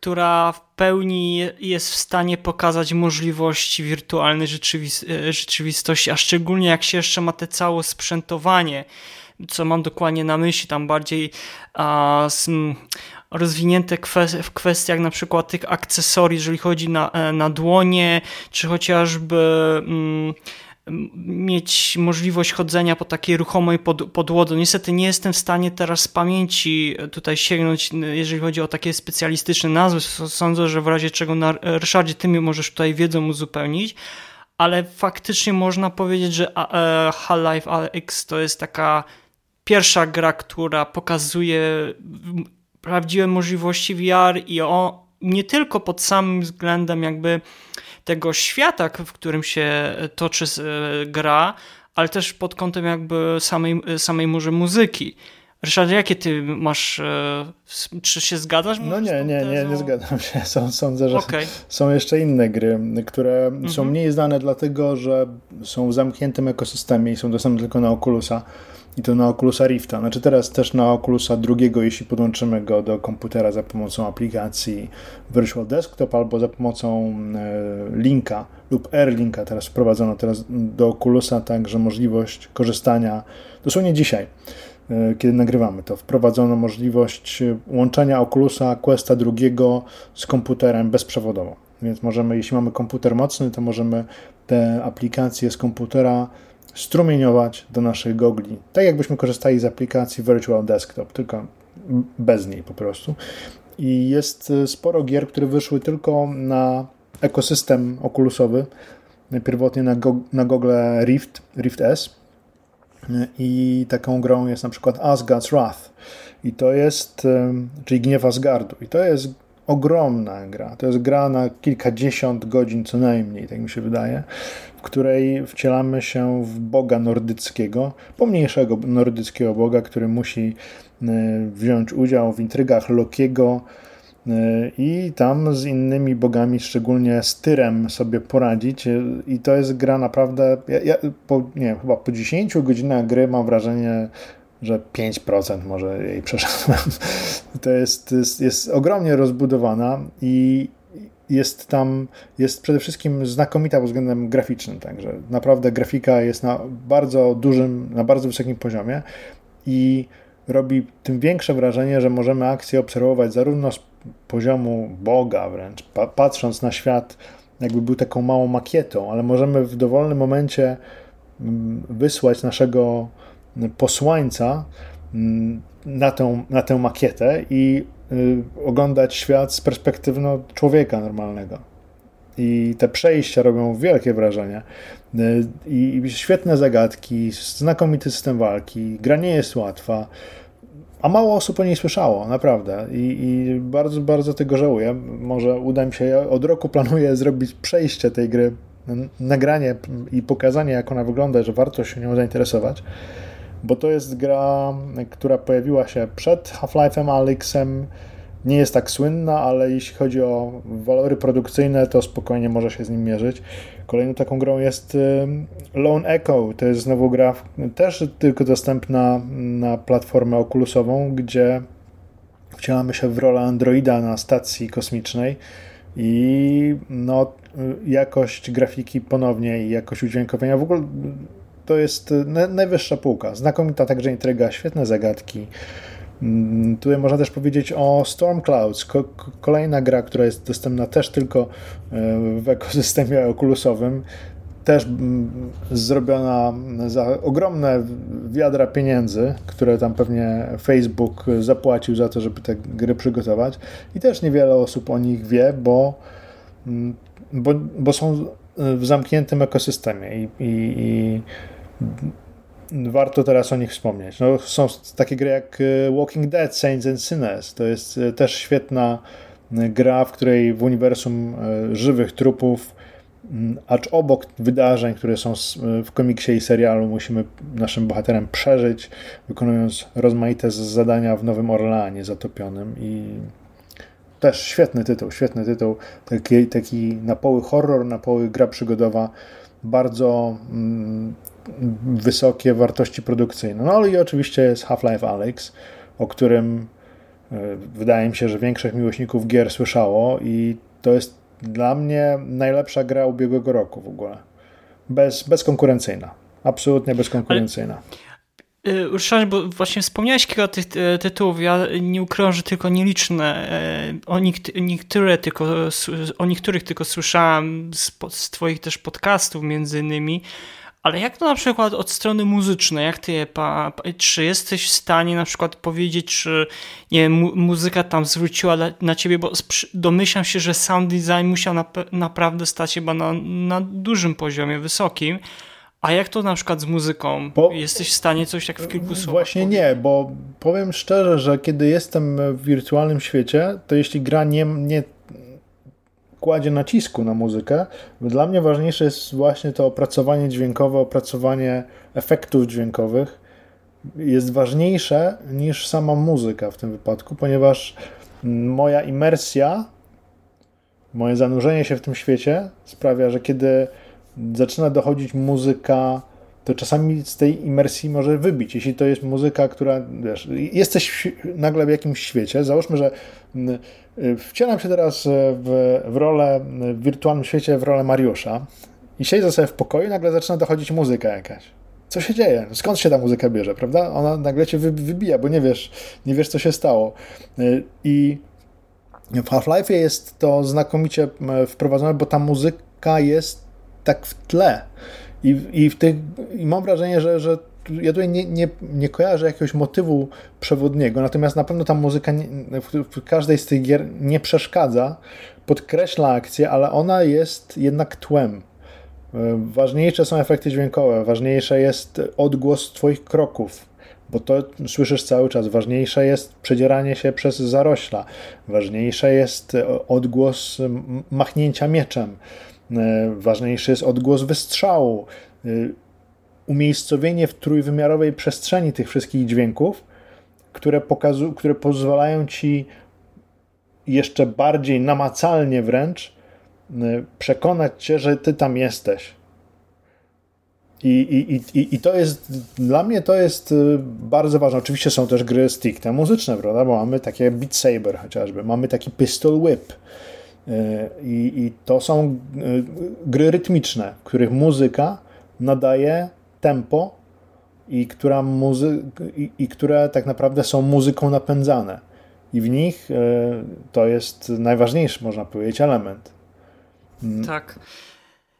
która w pełni jest w stanie pokazać możliwości wirtualnej rzeczywist rzeczywistości, a szczególnie jak się jeszcze ma te całe sprzętowanie, co mam dokładnie na myśli, tam bardziej a, rozwinięte w kwestiach na przykład tych akcesorii, jeżeli chodzi na, e, na dłonie, czy chociażby... Mm, mieć możliwość chodzenia po takiej ruchomej pod, podłodze. Niestety nie jestem w stanie teraz z pamięci tutaj sięgnąć, jeżeli chodzi o takie specjalistyczne nazwy. Sądzę, że w razie czego na Ryszardzie, ty mi możesz tutaj wiedzę uzupełnić, ale faktycznie można powiedzieć, że e, Half-Life Alyx to jest taka pierwsza gra, która pokazuje prawdziwe możliwości VR i o, nie tylko pod samym względem jakby tego świata, w którym się toczy e, gra, ale też pod kątem jakby samej, samej może muzyki. Ryszard, jakie ty masz, e, czy się zgadzasz? No nie, nie, nie, nie zgadzam się. Sądzę, że okay. są jeszcze inne gry, które mhm. są mniej znane dlatego, że są w zamkniętym ekosystemie i są dostępne tylko na Oculusa i to na Oculusa Rifta. Znaczy teraz też na Oculusa drugiego, jeśli podłączymy go do komputera za pomocą aplikacji Virtual Desktop albo za pomocą e, linka lub AirLinka teraz wprowadzono teraz do Oculusa także możliwość korzystania dosłownie dzisiaj e, kiedy nagrywamy to, wprowadzono możliwość łączenia Oculusa Questa drugiego z komputerem bezprzewodowo. Więc możemy, jeśli mamy komputer mocny, to możemy te aplikacje z komputera strumieniować do naszych gogli. Tak jakbyśmy korzystali z aplikacji Virtual Desktop, tylko bez niej po prostu. I jest e, sporo gier, które wyszły tylko na ekosystem okulusowy. Pierwotnie na, go, na Rift, Rift S. I taką grą jest na przykład Asgard's Wrath. I to jest, e, czyli Gniew Asgardu. I to jest ogromna gra. To jest gra na kilkadziesiąt godzin co najmniej, tak mi się wydaje w której wcielamy się w boga nordyckiego, pomniejszego nordyckiego boga, który musi e, wziąć udział w intrygach Lokiego e, i tam z innymi bogami, szczególnie z Tyrem, sobie poradzić. E, I to jest gra naprawdę. Ja, ja po, nie chyba po 10 godzinach gry mam wrażenie, że 5% może jej przeszedłem. To jest, jest, jest ogromnie rozbudowana i jest tam, jest przede wszystkim znakomita pod względem graficznym, także naprawdę grafika jest na bardzo dużym, na bardzo wysokim poziomie i robi tym większe wrażenie, że możemy akcję obserwować zarówno z poziomu Boga wręcz, patrząc na świat, jakby był taką małą makietą, ale możemy w dowolnym momencie mm, wysłać naszego posłańca mm, na tę, na tę makietę i oglądać świat z perspektywy no, człowieka normalnego. I te przejścia robią wielkie wrażenie. Y, I świetne zagadki, znakomity system walki, gra nie jest łatwa, a mało osób o niej słyszało, naprawdę. I, I, bardzo, bardzo tego żałuję. Może uda mi się, ja od roku planuję zrobić przejście tej gry, nagranie i pokazanie, jak ona wygląda, że warto się nią zainteresować bo to jest gra, która pojawiła się przed Half-Life'em, Alyxem. Nie jest tak słynna, ale jeśli chodzi o walory produkcyjne, to spokojnie może się z nim mierzyć. Kolejną taką grą jest Lone Echo. To jest znowu gra też tylko dostępna na platformę okulusową, gdzie wcielamy się w rolę androida na stacji kosmicznej i no, jakość grafiki ponownie i jakość udźwiękowienia w ogóle to jest e, najwyższa półka. Znakomita także intryga, świetne zagadki. Mm, tutaj można też powiedzieć o Storm Clouds, kolejna gra, która jest dostępna też tylko e, w ekosystemie okulusowym. Też mm, zrobiona za ogromne wiadra pieniędzy, które tam pewnie Facebook zapłacił za to, żeby te gry przygotować. I też niewiele osób o nich wie, bo, mm, bo, bo są w zamkniętym ekosystemie i, i, i warto teraz o nich wspomnieć. No, są takie gry jak e, Walking Dead, Saints and Sinners. To jest e, też świetna e, gra, w której w uniwersum żywych trupów, acz obok wydarzeń, które są w komiksie i serialu, musimy naszym bohaterem przeżyć, wykonując rozmaite zadania w Nowym Orleanie zatopionym i też świetny tytuł, świetny tytuł, taki, taki na poły horror, na poły gra przygodowa, bardzo mm, wysokie wartości produkcyjne. No i oczywiście jest Half-Life Alyx, o którym e, wydaje mi się, że większość miłośników gier słyszało i to jest dla mnie najlepsza gra ubiegłego roku w ogóle. Bez, bezkonkurencyjna. Absolutnie bezkonkurencyjna. Ale... bo właśnie wspomniałeś kilka tych e, tytułów, ja nie że tylko nieliczne, e, o, niektóre tylko, o niektórych tylko słyszałem z, z twoich też podcastów między innymi, ale jak to na przykład od strony muzycznej, jak ty, pa, pa, czy jesteś w stanie na przykład powiedzieć, czy nie wiem, mu, muzyka tam zwróciła na, na ciebie, bo domyślam się, że sound design musiał na, naprawdę stać chyba na, na dużym poziomie, wysokim, a jak to na przykład z muzyką? Bo Jesteś w stanie coś tak w kilku słowach Właśnie nie, bo powiem szczerze, że kiedy jestem w wirtualnym świecie, to jeśli gra nie, nie kładzie nacisku na muzykę. Dla mnie ważniejsze jest właśnie to opracowanie dźwiękowe, opracowanie efektów dźwiękowych. Jest ważniejsze niż sama muzyka w tym wypadku, ponieważ moja imersja, moje zanurzenie się w tym świecie sprawia, że kiedy zaczyna dochodzić muzyka to czasami z tej imersji może wybić. Jeśli to jest muzyka, która, wiesz, jesteś nagle w jakimś świecie, załóżmy, że mm, y, wcielam się teraz w, w rolę, w wirtualnym świecie, w rolę Mariusza i siedzę sobie w pokoju nagle zaczyna dochodzić muzyka jakaś. Co się dzieje? Skąd się ta muzyka bierze, prawda? Ona nagle cię wybija, bo nie wiesz, nie wiesz co się stało. Y, I w Half-Life jest to znakomicie wprowadzone, bo ta muzyka jest tak w tle. I, i, w tych, i mam wrażenie, że, że ja tutaj nie, nie, nie kojarzę jakiegoś motywu przewodniego, natomiast na pewno ta muzyka nie, w każdej z tych gier nie przeszkadza, podkreśla akcję, ale ona jest jednak tłem. Ważniejsze są efekty dźwiękowe, ważniejsze jest odgłos Twoich kroków, bo to słyszysz cały czas. Ważniejsze jest przedzieranie się przez zarośla, ważniejsze jest odgłos machnięcia mieczem. E, ważniejszy jest odgłos wystrzału, e, umiejscowienie w trójwymiarowej przestrzeni tych wszystkich dźwięków, które, pokazu- które pozwalają ci jeszcze bardziej namacalnie wręcz e, przekonać cię, że ty tam jesteś. I, i, i, I to jest, dla mnie to jest bardzo ważne. Oczywiście są też gry stricte muzyczne, prawda? Bo mamy takie Beat Saber chociażby, mamy taki Pistol Whip, I, I to są gry rytmiczne, których muzyka nadaje tempo i, która muzy- i, i które tak naprawdę są muzyką napędzane. I w nich to jest najważniejszy, można powiedzieć, element. Tak.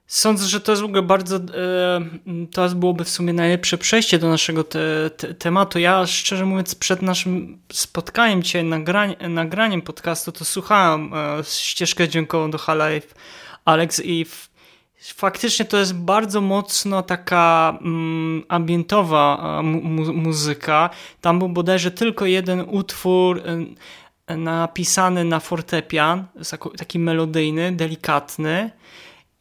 Sądzę, że to jest w ogóle bardzo, e, to byłoby w sumie najlepsze przejście do naszego te, te, tematu. Ja szczerze mówiąc przed naszym spotkaniem dzisiaj, nagrań, nagraniem podcastu, to słuchałem e, ścieżkę dźwiękową do Half-Life Alex i faktycznie to jest bardzo mocno taka mm, ambientowa mu muzyka. Tam był bodajże tylko jeden utwór napisany na fortepian, taki melodyjny, delikatny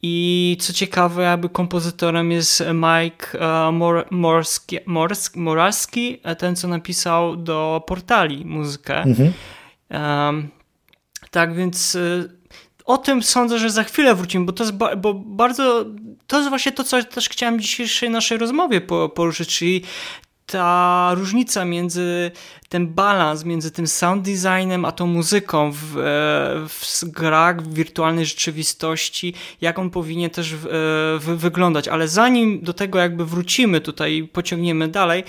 i co ciekawe, jakby kompozytorem jest Mike Mor Morski, Morski, Moraski, ten co napisał do portali muzykę. Mhm. Um, tak więc y, o tym sądzę, że za chwilę wrócimy, bo to jest ba bo bardzo, to jest właśnie to, co też chciałem w dzisiejszej naszej rozmowie poruszyć, czyli ta różnica między ten balans między tym sound designem a tą muzyką w, e, w grach, w wirtualnej rzeczywistości, jak on powinien też w, e, w, wyglądać. Ale zanim do tego jakby wrócimy tutaj pociągniemy dalej,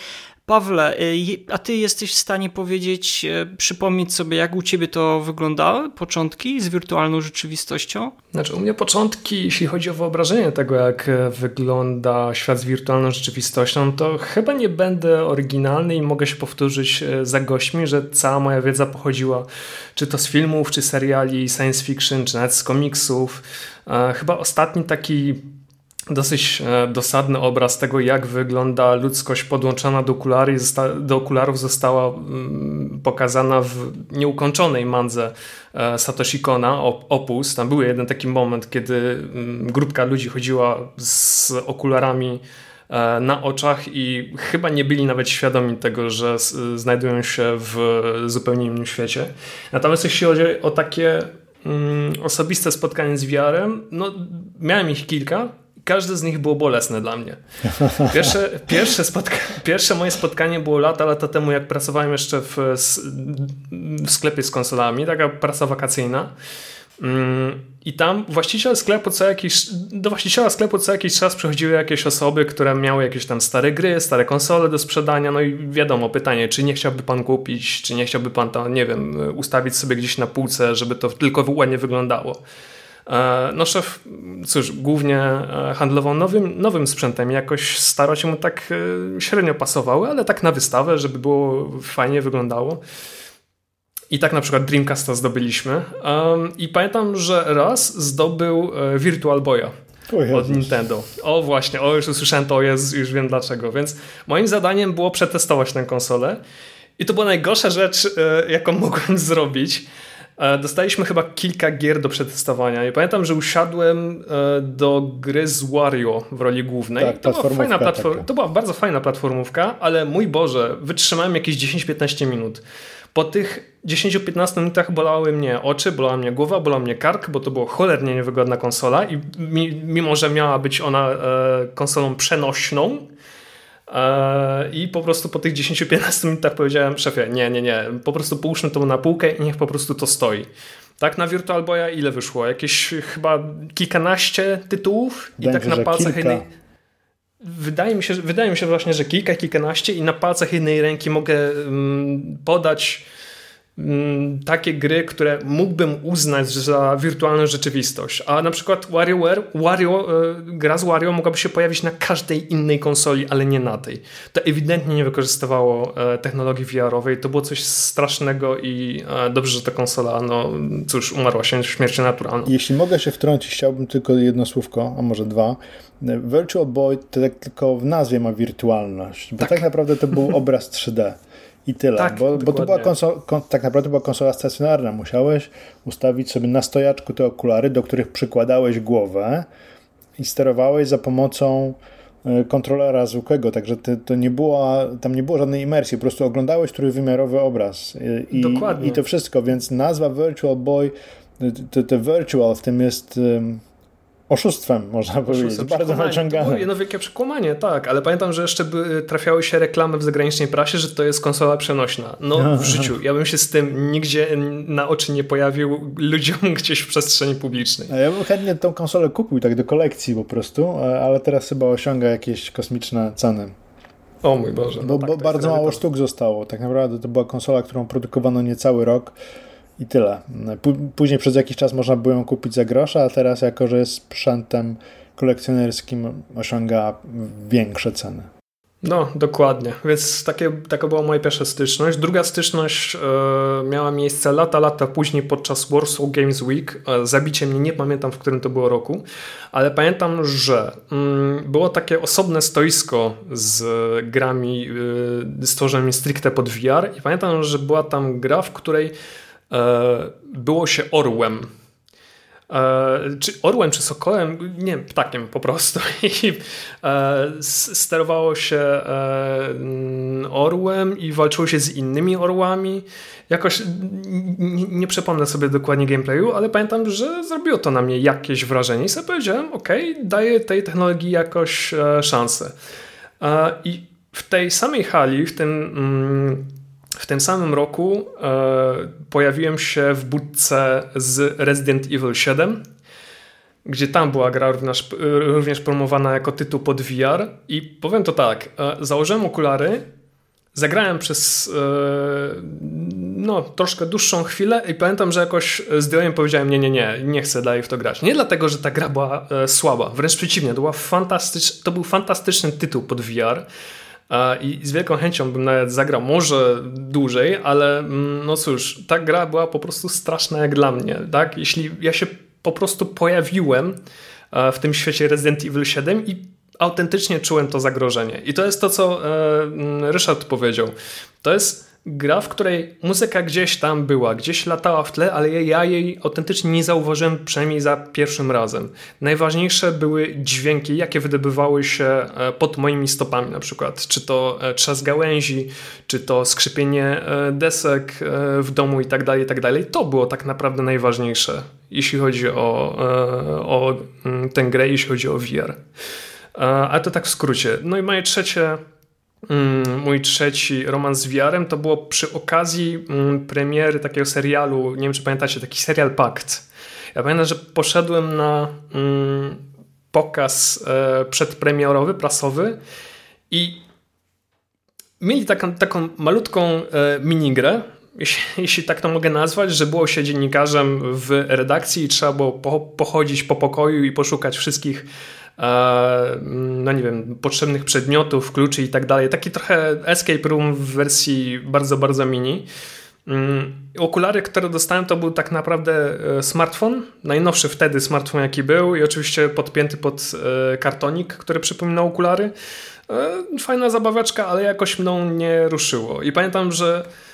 Pawle, y, a ty jesteś w stanie powiedzieć, y, przypomnieć sobie, jak u ciebie to wyglądały początki z wirtualną rzeczywistością? Znaczy, u mnie początki, jeśli chodzi o wyobrażenie tego, jak e, wygląda świat z wirtualną rzeczywistością, to chyba nie będę oryginalny i mogę się powtórzyć e, za gośćmi, że cała moja wiedza pochodziła czy to z filmów, czy seriali science fiction, czy nawet z komiksów. E, chyba ostatni taki dosyć e, dosadny obraz tego, jak wygląda ludzkość podłączona do, okulary, do okularów została mm, pokazana w nieukończonej mandze e, Satoshi Kona, Opus. Tam był jeden taki moment, kiedy mm, grupka ludzi chodziła z okularami e, na oczach i chyba nie byli nawet świadomi tego, że znajdują się w zupełnie innym świecie. Natomiast jeśli chodzi o takie mm, osobiste spotkanie z VR-em, no miałem ich kilka, każde z nich było bolesne dla mnie. Pierwsze, pierwsze, spotka pierwsze moje spotkanie było lata, lata temu, jak pracowałem jeszcze w, w sklepie z konsolami, taka praca wakacyjna. Mm, I tam właściciel sklepu co jakiś, do właściciela sklepu co jakiś czas przychodziły jakieś osoby, które miały jakieś tam stare gry, stare konsole do sprzedania, no i wiadomo, pytanie, czy nie chciałby pan kupić, czy nie chciałby pan to, nie wiem, ustawić sobie gdzieś na półce, żeby to tylko ładnie wyglądało. E, no szef, cóż, głównie e, handlował nowym, nowym sprzętem. Jakoś starał się mu tak e, średnio pasowały, ale tak na wystawę, żeby było fajnie wyglądało. I tak na przykład Dreamcasta zdobyliśmy. I pamiętam, że raz zdobył Virtual Boya od Nintendo. O właśnie, o już usłyszałem to, jest, już wiem dlaczego. Więc moim zadaniem było przetestować tę konsolę. I to była najgorsza rzecz, jaką mogłem zrobić dostaliśmy chyba kilka gier do przetestowania i pamiętam, że usiadłem e, do gry z Wario w roli głównej. Tak, to, była fajna platform- to była bardzo fajna platformówka, ale mój Boże, wytrzymałem jakieś 10-15 minut. Po tych 10-15 minutach bolały mnie oczy, bolała mnie głowa, bolał mnie kark, bo to było cholernie niewygodna konsola i mimo, że miała być ona e, konsolą przenośną, E, I po prostu po tych 10-15 minutach powiedziałem szefie, nie, nie, nie, po prostu połóżmy to na półkę i niech po prostu to stoi. Tak, na Virtual Boya ile wyszło? Jakieś chyba kilkanaście tytułów i tak na palcach jednej... Wydaje mi, się, wydaje mi się właśnie, że kilka, kilkanaście i na palcach jednej ręki mogę mm, podać takie gry, które mógłbym uznać za wirtualną rzeczywistość. A na przykład WarioWare, Wario, e, gra z Wario mogłaby się pojawić na każdej innej konsoli, ale nie na tej. To ewidentnie nie wykorzystywało e, technologii VR-owej. To było coś strasznego i e, dobrze, że ta konsola, no cóż, umarła się śmiercią naturalną. Jeśli mogę się wtrącić, chciałbym tylko jedno słówko, a może dwa. Virtual Boy to tak tylko w nazwie ma wirtualność, bo tak, tak naprawdę to był obraz 3D. I tyle, tak, bo, bo to była konsola, kon, tak naprawdę była konsola stacjonarna. Musiałeś ustawić sobie na stojaczku te okulary, do których przykładałeś głowę i sterowałeś za pomocą e, kontrolera zwykłego, także to, to nie było, tam nie było żadnej imersji, po prostu oglądałeś trójwymiarowy obraz e, i, Dokładnie. i to wszystko, więc nazwa Virtual Boy, te, te virtual w tym jest oszustwem, można powiedzieć. Bardzo naciągane. Jedno wielkie przekłamanie, tak, ale pamiętam, że jeszcze by trafiały się reklamy w zagranicznej prasie, że to jest konsola przenośna. No w życiu. Ja bym się z tym nigdzie na oczy nie pojawił ludziom gdzieś w przestrzeni publicznej. Ja bym chętnie tą konsolę kupił tak do kolekcji po prostu, ale teraz chyba osiąga jakieś kosmiczne ceny. O mój Boże. No bo, tak, bo bardzo mało sztuk zostało. Tak naprawdę to była konsola, którą produkowano niecały rok i tyle. Później przez jakiś czas można było ją kupić za grosza, a teraz jako, że jest sprzętem kolekcjonerskim osiąga większe ceny. No, dokładnie. Więc takie, taka była moja pierwsza styczność. Druga styczność e, miała miejsce lata, lata później podczas Warsaw Games Week. E, zabicie mnie, nie pamiętam w którym to było roku, ale pamiętam, że mm, było takie osobne stoisko z grami, e, stworzonymi stricte pod VR i pamiętam, że była tam gra, w której było się orłem E, czy orłem, czy sokołem, nie ptakiem po prostu. I e, sterowało się e, orłem i walczyło się z innymi orłami. Jakoś nie, nie przypomnę sobie dokładnie gameplayu, ale pamiętam, że zrobiło to na mnie jakieś wrażenie i sobie powiedziałem, ok, daję tej technologii jakoś szansę. I w tej samej hali, w tym mm, w tym samym roku e, pojawiłem się w budce z Resident Evil 7, gdzie tam była gra również, również promowana jako tytuł pod VR i powiem to tak, e, założyłem okulary, zagrałem przez e, no, troszkę dłuższą chwilę i pamiętam, że jakoś zdjąłem i powiedziałem nie, nie, nie, nie chcę dalej w to grać. Nie dlatego, że ta gra była e, słaba, wręcz przeciwnie, to, była fantastycz, to był fantastyczny tytuł pod VR, i z wielką chęcią bym nawet zagrał może dłużej, ale mm, no cóż, ta gra była po prostu straszna jak dla mnie. Tak? Jeśli ja się po prostu pojawiłem w tym świecie Resident Evil 7 i autentycznie czułem to zagrożenie. I to jest to, co e, mm, Ryszard powiedział. To jest gra, w której muzyka gdzieś tam była, gdzieś latała w tle, ale ja jej autentycznie nie zauważyłem, przynajmniej za pierwszym razem. Najważniejsze były dźwięki, jakie wydobywały się e, pod moimi stopami na przykład. Czy to e, trzask gałęzi, czy to skrzypienie e, desek w domu i tak dalej, i tak dalej. To było tak naprawdę najważniejsze, jeśli chodzi o, o mm, tę grę, jeśli chodzi o VR. A to tak w skrócie. No i moje trzecie mój trzeci romans z wiarem to było przy okazji mm, premiery takiego serialu, nie wiem czy pamiętacie, taki serial Pakt. Ja pamiętam, że poszedłem na mm, pokaz e, przedpremierowy, prasowy i mieli taką, taką malutką e, minigrę, jeśli tak to mogę nazwać, że było się dziennikarzem w redakcji i trzeba było pochodzić po pokoju i poszukać wszystkich no nie wiem, potrzebnych przedmiotów, kluczy i tak dalej. Taki trochę escape room w wersji bardzo, bardzo mini. Mm, okulary, które dostałem, to był tak naprawdę e, smartfon, najnowszy wtedy smartfon, jaki był, i oczywiście podpięty pod e, kartonik, który przypominał okulary. E, fajna zabawaczka, ale jakoś mną nie ruszyło. I pamiętam, że E,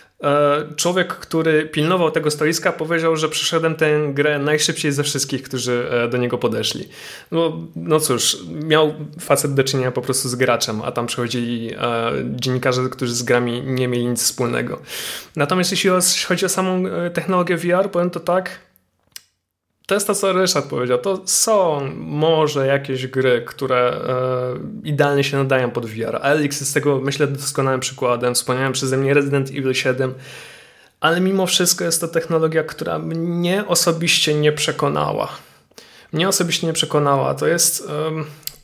człowiek, który pilnował tego stoiska, powiedział, że przeszedłem tę grę najszybciej ze wszystkich, którzy e, do niego podeszli. No, no cóż, miał facet do czynienia po prostu z graczem, a tam przychodzili e, dziennikarze, którzy z grami nie mieli nic wspólnego. Natomiast jeśli chodzi o samą technologię VR, powiem to tak, to jest to, co Ryszard powiedział. To są może jakieś gry, które e, idealnie się nadają pod VR. Elix jest tego, myślę, doskonałym przykładem. Wspomniałem przeze mnie Resident Evil 7, ale mimo wszystko jest to technologia, która mnie osobiście nie przekonała. Mnie osobiście nie przekonała. To jest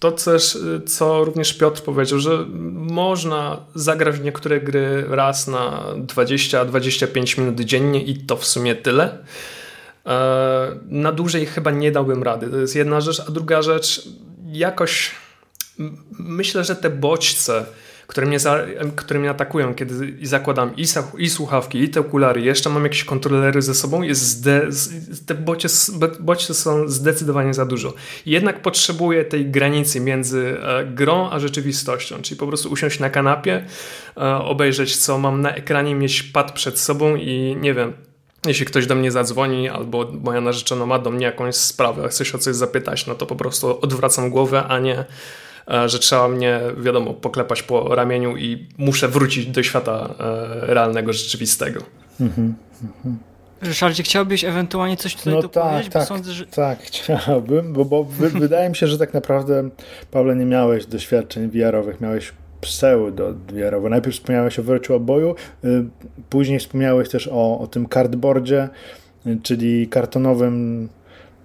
to też, co również Piotr powiedział, że można zagrać w niektóre gry raz na 20-25 minut dziennie i to w sumie tyle. E, na dłużej chyba nie dałbym rady. To jest jedna rzecz, a druga rzecz, jakoś myślę, że te bodźce, które mnie, za, które mnie atakują, kiedy zakładam i, i słuchawki, i te okulary, jeszcze mam jakieś kontrolery ze sobą, jest zde, te bodźce, bodźce są zdecydowanie za dużo. Jednak potrzebuję tej granicy między e, grą a rzeczywistością, czyli po prostu usiąść na kanapie, e, obejrzeć co mam na ekranie, mieć pad przed sobą i nie wiem, jeśli ktoś do mnie zadzwoni, albo moja narzeczona ma do mnie jakąś sprawę, chce się o coś zapytać, no to po prostu odwracam głowę, a nie, e, że trzeba mnie, wiadomo, poklepać po ramieniu i muszę wrócić do świata e, realnego, rzeczywistego. Mhm, mhm. Ryszardzie, chciałbyś ewentualnie coś tutaj No dopowiedzieć? tak, tak, sądzę, że... tak, chciałbym, bo, bo wy, wydaje mi się, że tak naprawdę, Pawle, nie miałeś doświadczeń VR-owych, miałeś pseudo VR-owe. Najpierw wspomniałeś o Virtual Boyu, y, później wspomniałeś też o, o tym cardboardzie, y, czyli kartonowym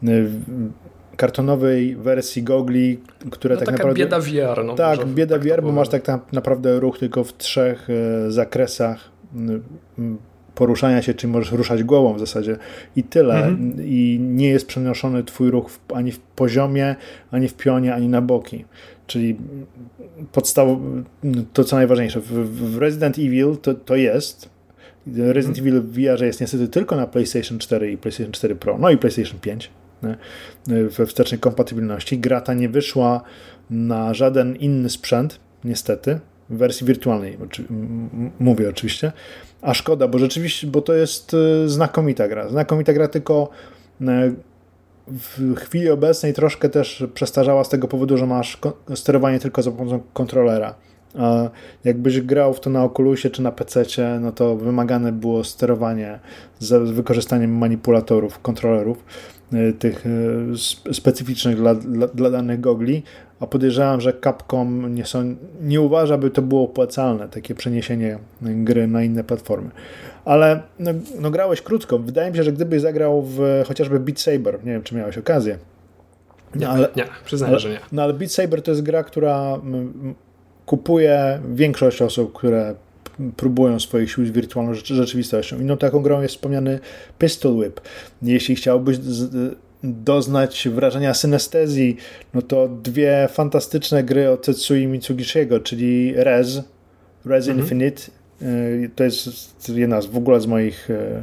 y, kartonowej wersji gogli, które no tak taka naprawdę... bieda VR. No, tak, bieda tak VR, bo masz tak na- naprawdę ruch tylko w trzech zakresach poruszania się, czyli możesz ruszać głową w zasadzie i tyle. Mhm. I nie jest przenoszony twój ruch ani w poziomie, ani w pionie, ani na boki. Czyli podstaw, to co najważniejsze, w, Resident Evil to, to jest. Resident Evil w VR jest niestety tylko na PlayStation 4 i PlayStation 4 Pro, no i PlayStation 5 nie? we wstecznej kompatybilności. Gra ta nie wyszła na żaden inny sprzęt, niestety, w wersji wirtualnej, oczy- mówię oczywiście. A szkoda, bo rzeczywiście, bo to jest e, znakomita gra. Znakomita gra, tylko e, w chwili obecnej troszkę też przestarzała z tego powodu, że masz sterowanie tylko za pomocą kontrolera. A jakbyś grał w to na Oculusie czy na PC, no to wymagane było sterowanie z wykorzystaniem manipulatorów, kontrolerów y, tych sp- specyficznych dla, dla, dla danych gogli, a podejrzewam, że Capcom nie, są, nie uważa, by to było opłacalne, takie przeniesienie gry na inne platformy. Ale no, no grałeś krótko. Wydaje mi się, że gdybyś zagrał w chociażby Beat Saber, nie wiem, czy miałeś okazję, Nie, ale, nie, przyznaję, że nie. no ale Beat Saber to jest gra, która kupuje większość osób, które próbują swoich sił z wirtualną rzeczy- rzeczywistością. Inną taką grą jest wspomniany Pistol Whip. Jeśli chciałbyś doznać wrażenia synestezji, no to dwie fantastyczne gry od Tetsui Mitsugishiego, czyli Rez, Rez Mhm. Infinite. Y, To jest jedna z w ogóle z moich y,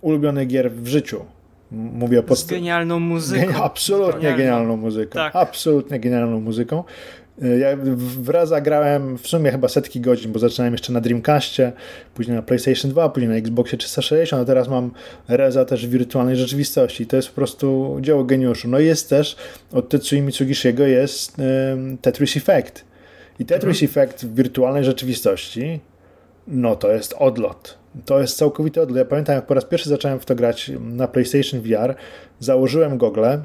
ulubionych gier w życiu. Mówię o Z podst- genialną muzyką. Geni- absolutnie Genialną. genialną muzyką. Tak. Absolutnie genialną muzyką. Y, Ja w- wraz zagrałem w sumie chyba setki godzin, bo zaczynałem jeszcze na Dreamcastie, później na PlayStation 2, później na Xboxie 360, a teraz mam Reza też w wirtualnej rzeczywistości. To jest po prostu dzieło geniuszu. No i jest też od Tetsui Mitsugishiego jest ym, Tetris Effect. I Tetris Effect w wirtualnej rzeczywistości no to jest odlot. To jest całkowity odlot. Ja pamiętam, jak po raz pierwszy zacząłem w to grać na PlayStation VR, założyłem gogle,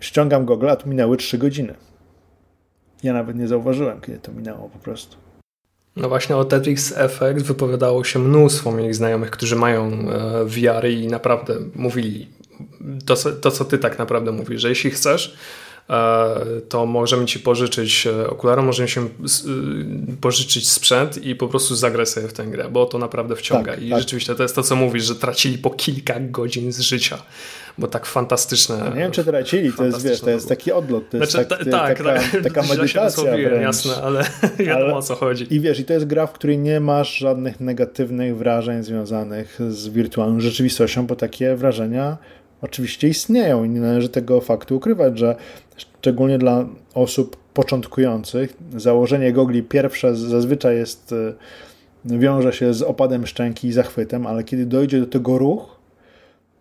ściągam gogle, a tu minęły 3 godziny. Ja nawet nie zauważyłem, kiedy to minęło po prostu. No właśnie o Tetris Effect wypowiadało się mnóstwo moich znajomych, którzy mają e, VR i naprawdę mówili to, to, co ty tak naprawdę mówisz, że jeśli chcesz, to możemy ci pożyczyć e, okulary, możemy się y, pożyczyć sprzęt i po prostu zagrać sobie w tę grę, bo to naprawdę wciąga. Tak, I tak. rzeczywiście to jest to, co mówisz, że tracili po kilka godzin z życia, bo tak fantastyczne. Nie wiem, czy tracili, to jest, wiesz, to jest taki odlot, to jest Znaczy, tak, ta- tak, taka, tak, taka medytacja wręcz. jasne, ale wiadomo Ale- o co chodzi. I wiesz, i to jest gra, w której nie masz żadnych negatywnych wrażeń związanych z wirtualną rzeczywistością, bo takie wrażenia oczywiście istnieją i nie należy tego faktu ukrywać, że szczególnie dla osób początkujących założenie gogli pierwsze zazwyczaj jest y, wiąże się z opadem szczęki i zachwytem, ale kiedy dojdzie do tego ruch,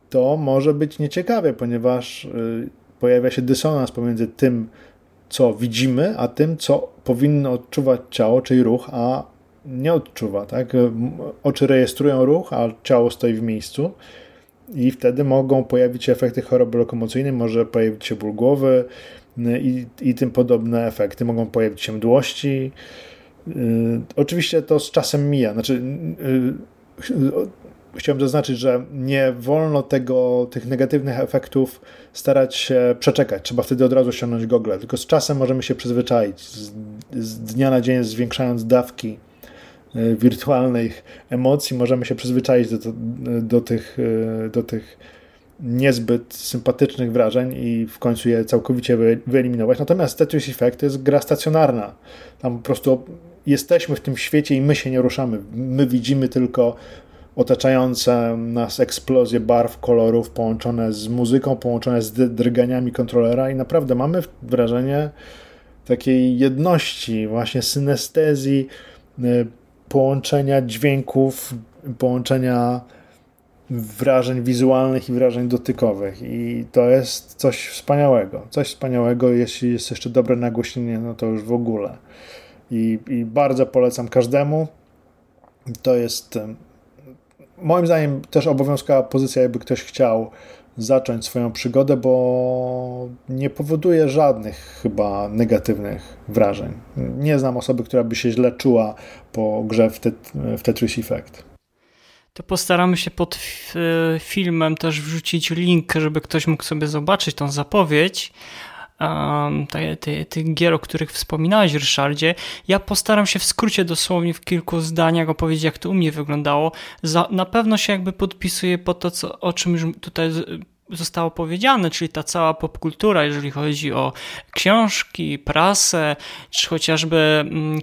to może być nieciekawie, ponieważ y, pojawia się dysonans pomiędzy tym, co widzimy, a tym, co powinno odczuwać ciało, czyli ruch, a nie odczuwa. Tak? Oczy rejestrują ruch, a ciało stoi w miejscu i wtedy mogą pojawić się efekty choroby lokomocyjnej, może pojawić się ból głowy y, i, i tym podobne efekty. Mogą pojawić się mdłości. Y, Oczywiście to z czasem mija. Znaczy, y, y, chciałem zaznaczyć, że nie wolno tego, tych negatywnych efektów starać się przeczekać. Trzeba wtedy od razu ściągnąć gogle. Tylko z czasem możemy się przyzwyczaić. Z, z dnia na dzień zwiększając dawki wirtualnych emocji, możemy się przyzwyczaić do, do, tych, y, do tych niezbyt sympatycznych wrażeń i w końcu je całkowicie wy- wyeliminować. Natomiast Tetris Effect to jest gra stacjonarna. Tam po prostu jesteśmy w tym świecie i my się nie ruszamy. My widzimy tylko otaczające nas eksplozje barw, kolorów połączone z muzyką, połączone z drganiami kontrolera i naprawdę mamy wrażenie takiej jedności, właśnie synestezji, y, połączenia dźwięków, połączenia wrażeń wizualnych i wrażeń dotykowych i to jest coś wspaniałego. Coś wspaniałego, jeśli jest jeszcze dobre nagłośnienie, no to już w ogóle. I, i bardzo polecam każdemu. To jest moim zdaniem też obowiązkowa pozycja, jakby ktoś chciał zacząć swoją przygodę, bo nie powoduje żadnych chyba negatywnych wrażeń. Nie znam osoby, która by się źle czuła po grze w, tet w Tetris Effect. To postaramy się pod filmem też wrzucić link, żeby ktoś mógł sobie zobaczyć tą zapowiedź um, tych te, gier, o których wspominałeś, Ryszardzie. Ja postaram się w skrócie, dosłownie w kilku zdaniach opowiedzieć, jak to u mnie wyglądało. Za, na pewno się jakby podpisuję po to, co, o czym już tutaj zostało powiedziane, czyli ta cała popkultura, jeżeli chodzi o książki, prasę, czy chociażby mm,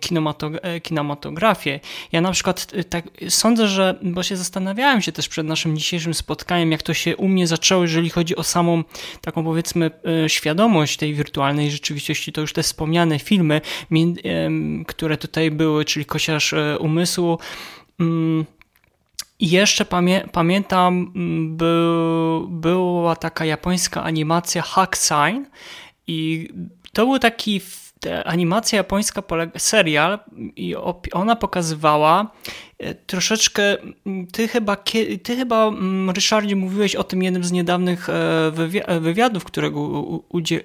e, kinematografię. Ja na przykład y, tak sądzę, że, bo się zastanawiałem się też przed naszym dzisiejszym spotkaniem, jak to się u mnie zaczęło, jeżeli chodzi o samą taką powiedzmy y, świadomość tej wirtualnej rzeczywistości, to już te wspomniane filmy, które tutaj były, czyli Kosiarz e, Umysłu, mm, i jeszcze pamię pamiętam, mm, był, była taka japońska animacja Hack Sign i to był taki animacja japońska, serial i ona pokazywała e, troszeczkę, ty chyba, ty chyba Ryszardzie mówiłeś o tym jednym z niedawnych e, wywiadów, którego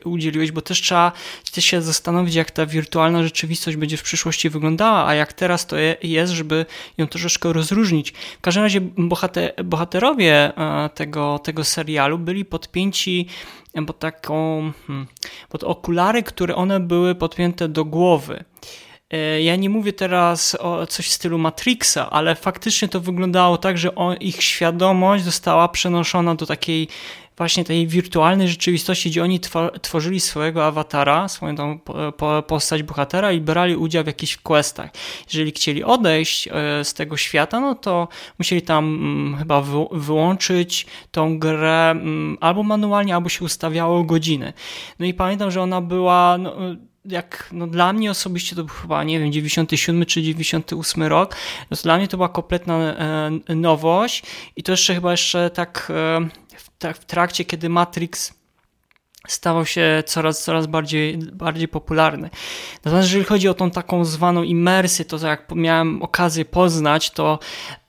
udzieliłeś, bo też trzeba też się zastanowić, jak ta wirtualna rzeczywistość będzie w przyszłości wyglądała, a jak teraz to jest, żeby ją troszeczkę rozróżnić. W każdym razie bohater, bohaterowie e, tego, tego serialu byli podpięci pod taką, hmm, pod okulary, które one były podpięte do głowy. E, ja nie mówię teraz o coś w stylu Matrixa, ale faktycznie to wyglądało tak, że ich świadomość została przenoszona do takiej właśnie tej wirtualnej rzeczywistości, gdzie oni tworzyli swojego awatara, swoją tą postać bohatera i brali udział w jakichś questach. Jeżeli chcieli odejść e, z tego świata, no to musieli tam mm, chyba wyłączyć tą grę mm, albo manualnie, albo się ustawiało godziny. No i pamiętam, że ona była no, jak no dla mnie osobiście to był chyba, nie wiem, 97 czy 98 rok, no dla mnie to była kompletna e, nowość i to jeszcze chyba jeszcze tak e, tak w trakcie, kiedy Matrix stawał się coraz, coraz bardziej, bardziej popularny. Natomiast jeżeli chodzi o tą taką zwaną imersję, to jak miałem okazję poznać, to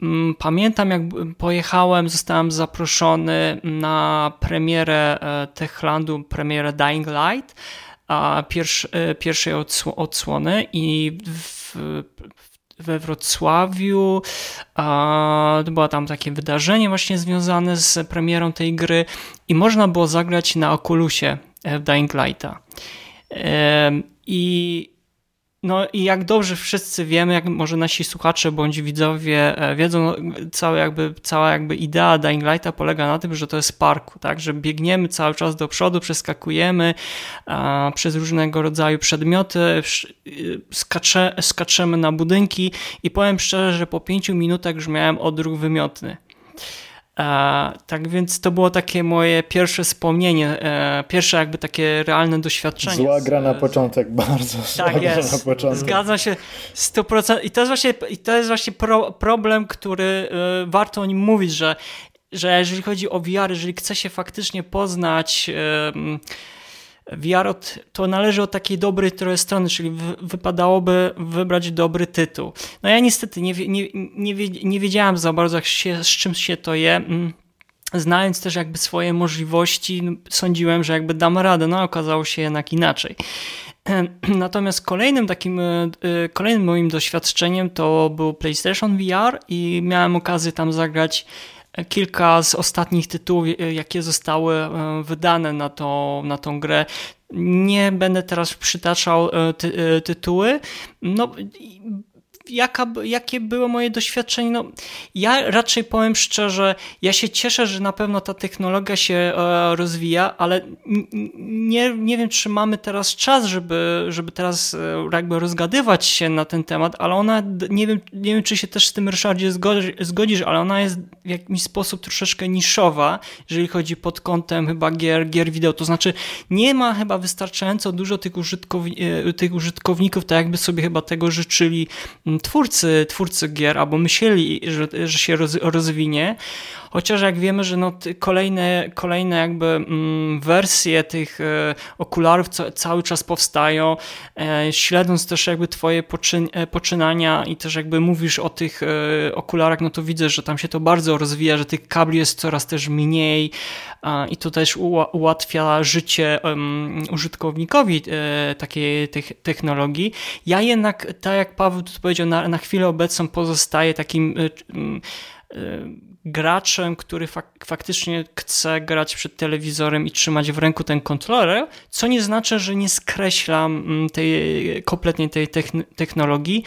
mm, pamiętam jak pojechałem, zostałem zaproszony na premierę e, Techlandu, premierę Dying Light, a pierwszy, e, pierwszej odsłony i w, we Wrocławiu. To było tam takie wydarzenie właśnie związane z premierą tej gry i można było zagrać na Oculusie w Dying Lighta. I no i jak dobrze wszyscy wiemy, jak może nasi słuchacze bądź widzowie e, wiedzą, cała jakby, cała jakby idea Dying Lighta polega na tym, że to jest parku, tak, że biegniemy cały czas do przodu, przeskakujemy a, przez różnego rodzaju przedmioty, y, skacze, skaczemy na budynki i powiem szczerze, że po pięciu minutach już miałem odruch wymiotny. E, tak więc to było takie moje pierwsze wspomnienie, e, pierwsze jakby takie realne doświadczenie. Zła gra na początek, bardzo zła tak gra jest. na początek. Zgadzam się 100%. I to jest właśnie, i to jest właśnie pro, problem, który e, warto o nim mówić, że, że jeżeli chodzi o VR, jeżeli chce się faktycznie poznać VR to należy od takiej dobrej strony, czyli wypadałoby wybrać dobry tytuł. No ja niestety nie, nie, nie, nie wiedziałem za bardzo, się, z czym się to je. Mm, znając też jakby swoje możliwości, no, sądziłem, że jakby dam radę, no okazało się jednak inaczej. Natomiast kolejnym takim, e, e, kolejnym moim doświadczeniem to był PlayStation VR i miałem okazję tam zagrać kilka z ostatnich tytułów, e, jakie zostały e, wydane na, to, na tą grę. Nie będę teraz przytaczał e, ty, tytuły. No, jaka, jakie było moje doświadczenie? No, ja raczej powiem szczerze, ja się cieszę, że na pewno ta technologia się e, rozwija, ale nie, nie wiem, czy mamy teraz czas, żeby, żeby teraz e, jakby rozgadywać się na ten temat, ale ona, nie wiem, nie wiem czy się też z tym, Ryszardzie, zgodzisz, ale ona jest w jakiś sposób troszeczkę niszowa, jeżeli chodzi pod kątem chyba gier, gier wideo. To znaczy, nie ma chyba wystarczająco dużo tych, użytkowni e, tych użytkowników, tak jakby sobie chyba tego życzyli twórcy, twórcy gier, albo myśleli, że, że się roz, rozwinie. Chociaż jak wiemy, że no, kolejne, kolejne jakby mm, wersje tych e, okularów cały czas powstają, e, śledząc też jakby twoje e, poczynania i też jakby mówisz o tych okularach, no to widzę, że tam się to bardzo rozwija, że tych kabli jest coraz też mniej i to też ułatwia życie użytkownikowi takiej technologii. Ja jednak, tak jak Paweł tu powiedział, na, na chwilę obecną pozostaje takim e, graczem, który fak faktycznie chce grać przed telewizorem i trzymać w ręku ten kontroler, co nie znaczy, że nie skreślam mm, tej, kompletnie tej technologii.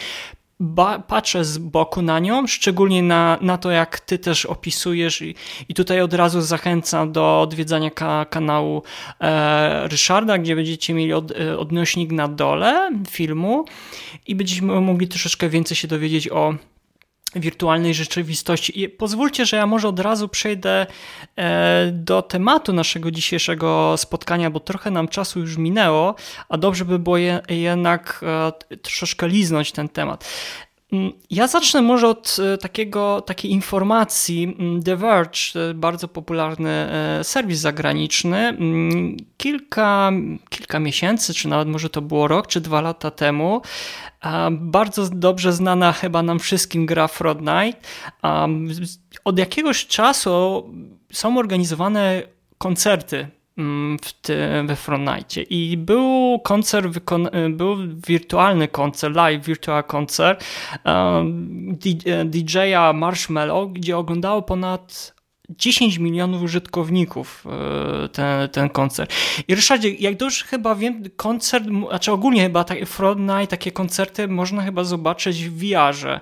Patrzę z boku na nią, szczególnie na, na to, jak ty też opisujesz i, i tutaj od razu zachęcam do odwiedzania ka, kanału e, Ryszarda, gdzie będziecie mieli od, e, odnośnik na dole filmu i będziemy mogli troszeczkę więcej się dowiedzieć o wirtualnej rzeczywistości. I pozwólcie, że ja może od razu przejdę e, do tematu naszego dzisiejszego spotkania, bo trochę nam czasu już minęło, a dobrze by było jednak e, troszeczkę liznąć ten temat. Mm, ja zacznę może od e, takiego, takiej informacji. Mm, The Verge, bardzo popularny serwis zagraniczny, mm, kilka, kilka miesięcy, czy nawet może to było rok, czy dwa lata temu, bardzo dobrze znana chyba nam wszystkim gra Fortnite. Od jakiegoś czasu są organizowane koncerty w ty, we Fortnite i był koncert, był wirtualny koncert, live virtual koncert DJ-a Marshmallow, gdzie oglądało ponad 10 milionów użytkowników e, ten, ten koncert. I Ryszardzie, jak dobrze chyba wiem, koncert, znaczy ogólnie chyba tak, Fortnite, takie koncerty można chyba zobaczyć w VR-ze.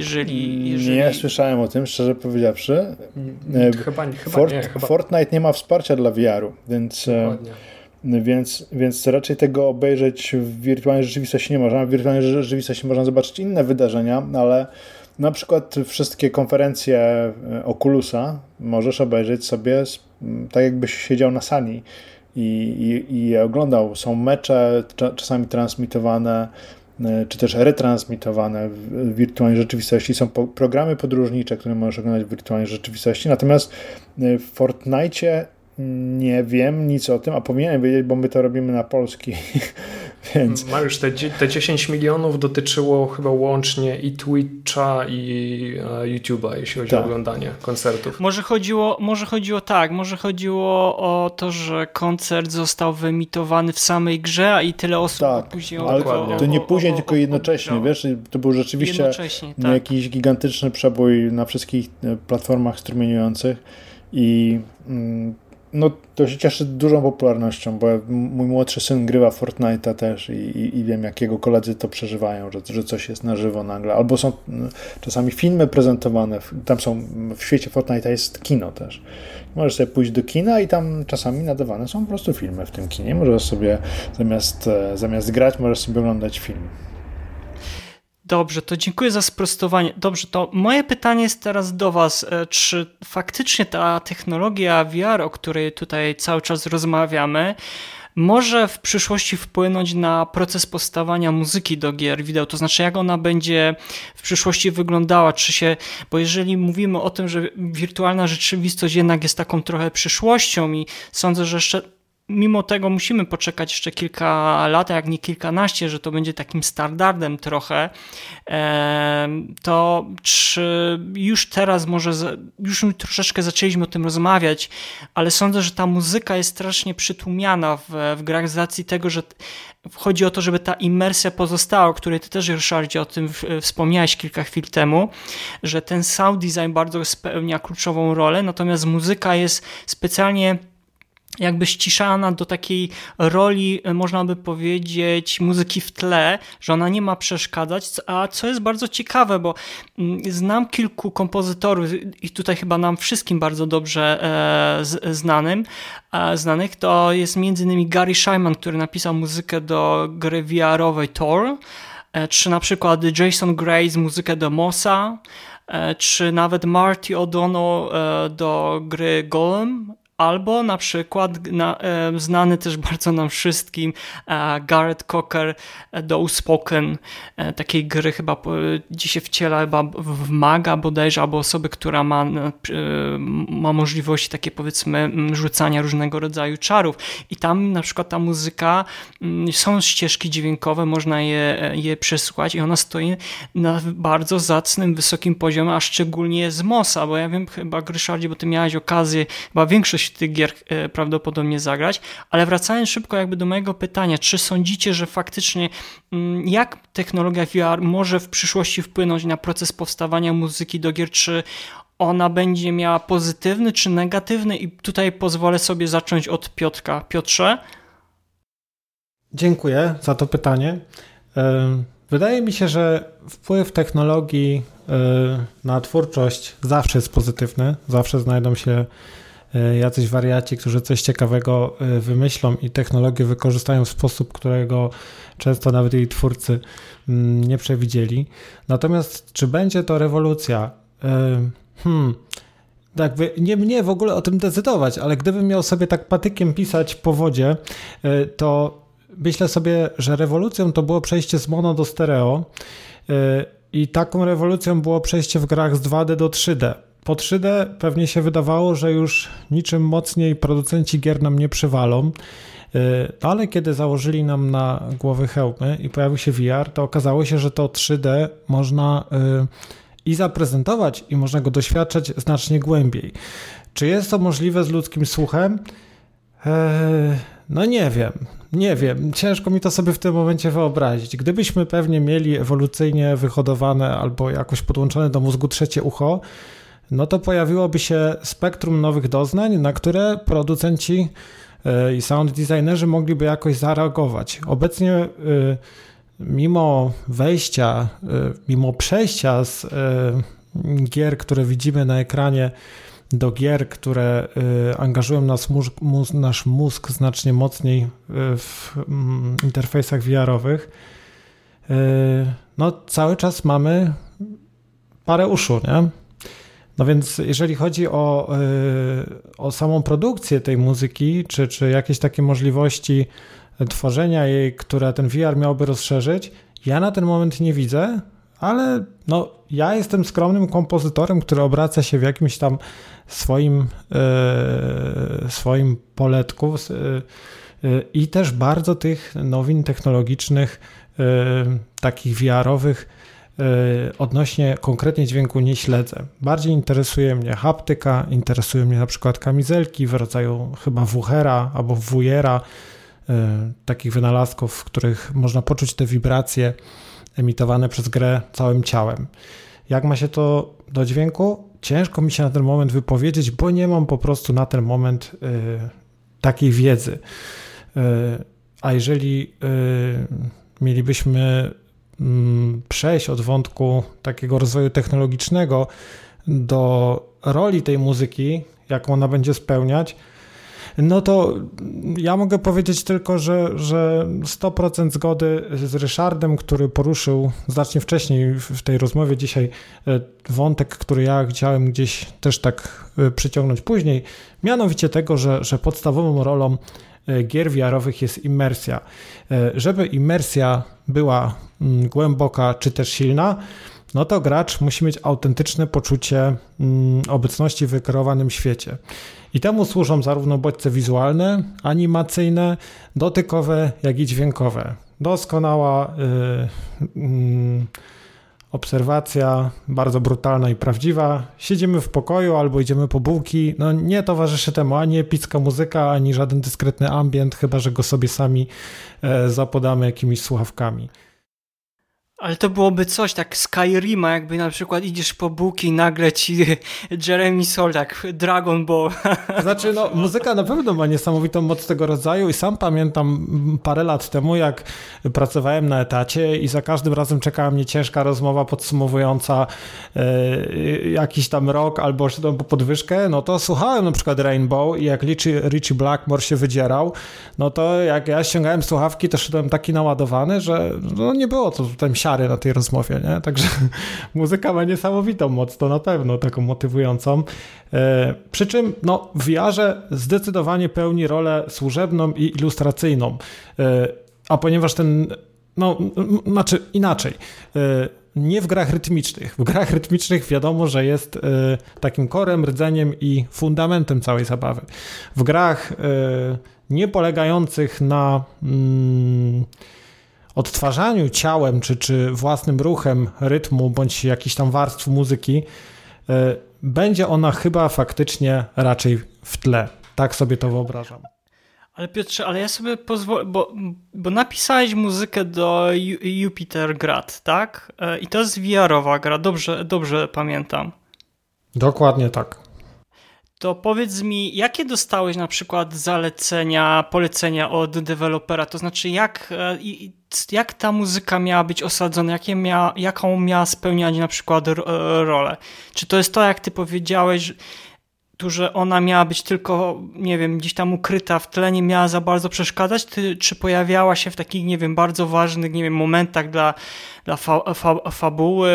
Jeżeli, jeżeli... Nie słyszałem o tym, szczerze powiedziawszy. Mm, chyba, chyba Fort, nie. Chyba... Fortnite nie ma wsparcia dla VR-u, więc, e, więc, więc raczej tego obejrzeć w wirtualnej rzeczywistości nie można. W wirtualnej rzeczywistości można zobaczyć inne wydarzenia, ale na przykład wszystkie konferencje e, Oculusa możesz obejrzeć sobie tak jakbyś siedział na sali i, i, i oglądał. Są mecze czasami transmitowane e, czy też retransmitowane w wirtualnej rzeczywistości. Są programy podróżnicze, które możesz oglądać w wirtualnej rzeczywistości. Natomiast e, w Fortnite nie wiem nic o tym, a powinienem wiedzieć, bo my to robimy na polski. Więc... Mariusz, te, te 10 milionów dotyczyło chyba łącznie i Twitcha i e, YouTube'a, jeśli chodzi tak. o oglądanie koncertów. Może chodziło, może chodziło tak, może chodziło o to, że koncert został wyemitowany w samej grze i tyle osób tak, później ale o, to nie później, o, tylko jednocześnie, wiesz, to był rzeczywiście tak. jakiś gigantyczny przebój na wszystkich e, platformach strumieniujących i mm, no, to się cieszy dużą popularnością, bo mój młodszy syn grywa Fortnite'a też i, i, i, wiem, jak jego koledzy to przeżywają, że, że coś jest na żywo nagle. Albo są czasami filmy prezentowane, tam są, w świecie Fortnite'a jest kino też. Możesz sobie pójść do kina i tam czasami nadawane są po prostu filmy w tym kinie. Możesz sobie zamiast, e, zamiast grać, możesz sobie oglądać film. Dobrze, to dziękuję za sprostowanie. Dobrze, to moje pytanie jest teraz do Was. E, czy faktycznie ta technologia VR, o której tutaj cały czas rozmawiamy, może w przyszłości wpłynąć na proces powstawania muzyki do gier wideo, to znaczy jak ona będzie w przyszłości wyglądała, czy się, bo jeżeli mówimy o tym, że wirtualna rzeczywistość jednak jest taką trochę przyszłością i sądzę, że jeszcze mimo tego musimy poczekać jeszcze kilka lat, jak nie kilkanaście, że to będzie takim standardem trochę, to czy już teraz może, już troszeczkę zaczęliśmy o tym rozmawiać, ale sądzę, że ta muzyka jest strasznie przytłumiana w, w grach z racji tego, że chodzi o to, żeby ta imersja pozostała, o której ty też, Ryszardzie, o tym wspomniałeś kilka chwil temu, że ten sound design bardzo spełnia kluczową rolę, natomiast muzyka jest specjalnie jakby ściszana do takiej roli, e, można by powiedzieć, muzyki w tle, że ona nie ma przeszkadzać, a co jest bardzo ciekawe, bo mm, znam kilku kompozytorów i tutaj chyba nam wszystkim bardzo dobrze e, znanym, e, znanych, to jest innymi Gary Shyman, który napisał muzykę do gry VR-owej Thor, czy na przykład Jason Gray z muzykę do Mossa, czy nawet Marty O'Donnell do gry Golem albo na przykład na, e, znany też bardzo nam wszystkim e, Garrett Cocker e, do Spoken, e, takiej gry chyba dzisiaj wciela chyba w maga bodajże, albo osoby, która ma, e, ma możliwości takie powiedzmy rzucania różnego rodzaju czarów. I tam na przykład ta muzyka, są ścieżki dźwiękowe, można je, je przesłuchać i ona stoi na bardzo zacnym, wysokim poziomie, a szczególnie z Mosa, bo ja wiem chyba Ryszardzie, bo ty miałeś okazję chyba większość tych gier e, prawdopodobnie zagrać, ale wracając szybko jakby do mojego pytania, czy sądzicie, że faktycznie mm, jak technologia VR może w przyszłości wpłynąć na proces powstawania muzyki do gier, czy ona będzie miała pozytywny czy negatywny i tutaj pozwolę sobie zacząć od Piotrka. Piotrze? Dziękuję za to pytanie. Wydaje mi się, że wpływ technologii na twórczość zawsze jest pozytywny. Zawsze znajdą się jacyś wariaci, którzy coś ciekawego wymyślą i technologię wykorzystają w sposób, którego często nawet jej twórcy mm, nie przewidzieli. Natomiast czy będzie to rewolucja? Hmm. Jakby nie mnie w ogóle o tym decydować, ale gdybym miał sobie tak patykiem pisać po wodzie, to myślę sobie, że rewolucją to było przejście z mono do stereo i taką rewolucją było przejście w grach z 2D do 3D. Po 3D pewnie się wydawało, że już niczym mocniej producenci gier nam nie przywalą, y, ale kiedy założyli nam na głowy hełmy i pojawił się VR, to okazało się, że to 3D można y, i zaprezentować, i można go doświadczać znacznie głębiej. Czy jest to możliwe z ludzkim słuchem? Eee, no nie wiem, nie wiem. Ciężko mi to sobie w tym momencie wyobrazić. Gdybyśmy pewnie mieli ewolucyjnie wyhodowane albo jakoś podłączone do mózgu trzecie ucho, no to pojawiłoby się spektrum nowych doznań, na które producenci e, i sound designerzy mogliby jakoś zareagować. Obecnie e, mimo wejścia, e, mimo przejścia z gier, które widzimy na ekranie do gier, które angażują nas mózg, mózg, nasz mózg znacznie mocniej w mm, interfejsach VR-owych, no cały czas mamy parę uszu, nie? No więc jeżeli chodzi o, o samą produkcję tej muzyki, czy, czy jakieś takie możliwości tworzenia jej, które ten VR miałby rozszerzyć, ja na ten moment nie widzę, ale no, ja jestem skromnym kompozytorem, który obraca się w jakimś tam swoim, e, swoim poletku e, i też bardzo tych nowin technologicznych, takich VR-owych, odnośnie konkretnie dźwięku nie śledzę. Bardziej interesuje mnie haptyka, interesuje mnie na przykład kamizelki w rodzaju chyba wuchera albo wujera, takich wynalazków, w których można poczuć te wibracje emitowane przez grę całym ciałem. Jak ma się to do dźwięku? Ciężko mi się na ten moment wypowiedzieć, bo nie mam po prostu na ten moment y, takiej wiedzy. A jeżeli mielibyśmy przejść od wątku takiego rozwoju technologicznego do roli tej muzyki, jaką ona będzie spełniać, no to ja mogę powiedzieć tylko, że, że 100% zgody z Ryszardem, który poruszył znacznie wcześniej w tej rozmowie dzisiaj e, wątek, który ja chciałem gdzieś też tak e, przyciągnąć później, mianowicie tego, że, że podstawową rolą gier wiarowych jest imersja. Żeby imersja była mm, głęboka czy też silna, no to gracz musi mieć autentyczne poczucie mm, obecności w wykreowanym świecie. I temu służą zarówno bodźce wizualne, animacyjne, dotykowe, jak i dźwiękowe. Doskonała yy, yy, obserwacja, bardzo brutalna i prawdziwa. Siedzimy w pokoju albo idziemy po bułki. No nie towarzyszy temu ani epicka muzyka, ani żaden dyskretny ambient, chyba że go sobie sami yy, zapodamy jakimiś słuchawkami. Ale to byłoby coś, tak Skyrima, jakby na przykład idziesz po buki i nagle ci Jeremy Soul, tak Dragon Ball. Znaczy, no, muzyka na pewno ma niesamowitą moc tego rodzaju i sam pamiętam parę lat temu, jak pracowałem na etacie i za każdym razem czekała mnie ciężka rozmowa podsumowująca e, jakiś tam rok albo podwyżkę, no to słuchałem na przykład Rainbow i jak Richie, Richie Blackmore się wydzierał, no to jak ja ściągałem słuchawki, to szedłem taki naładowany, że no, nie było to tam czary na tej rozmowie, nie? Także muzyka ma niesamowitą moc, to na pewno taką motywującą. E, przy czym no, w VR-ze zdecydowanie pełni rolę służebną i ilustracyjną. E, a ponieważ ten, no, znaczy inaczej, e, nie w grach rytmicznych. W grach rytmicznych wiadomo, że jest takim korem, rdzeniem i fundamentem całej zabawy. W grach nie polegających na mm, odtwarzaniu ciałem czy, czy własnym ruchem rytmu bądź jakichś tam warstw muzyki, będzie ona chyba faktycznie raczej w tle. Tak sobie to wyobrażam. Ale Piotrze, ale ja sobie pozwolę, bo, bo napisałeś muzykę do Jupiter Grad, tak? E, I to jest VR-owa gra, dobrze, dobrze pamiętam. Dokładnie tak to powiedz mi, jakie dostałeś na przykład zalecenia, polecenia od dewelopera? To znaczy, jak, e, jak ta muzyka miała być osadzona, jakie miała, jaką miała spełniać na przykład e, rolę? Czy to jest to, jak ty powiedziałeś, tu, że ona miała być tylko, nie wiem, gdzieś tam ukryta w tle, nie miała za bardzo przeszkadzać, ty, czy pojawiała się w takich, nie wiem, bardzo ważnych, nie wiem, momentach dla, dla fa, fa, fabuły?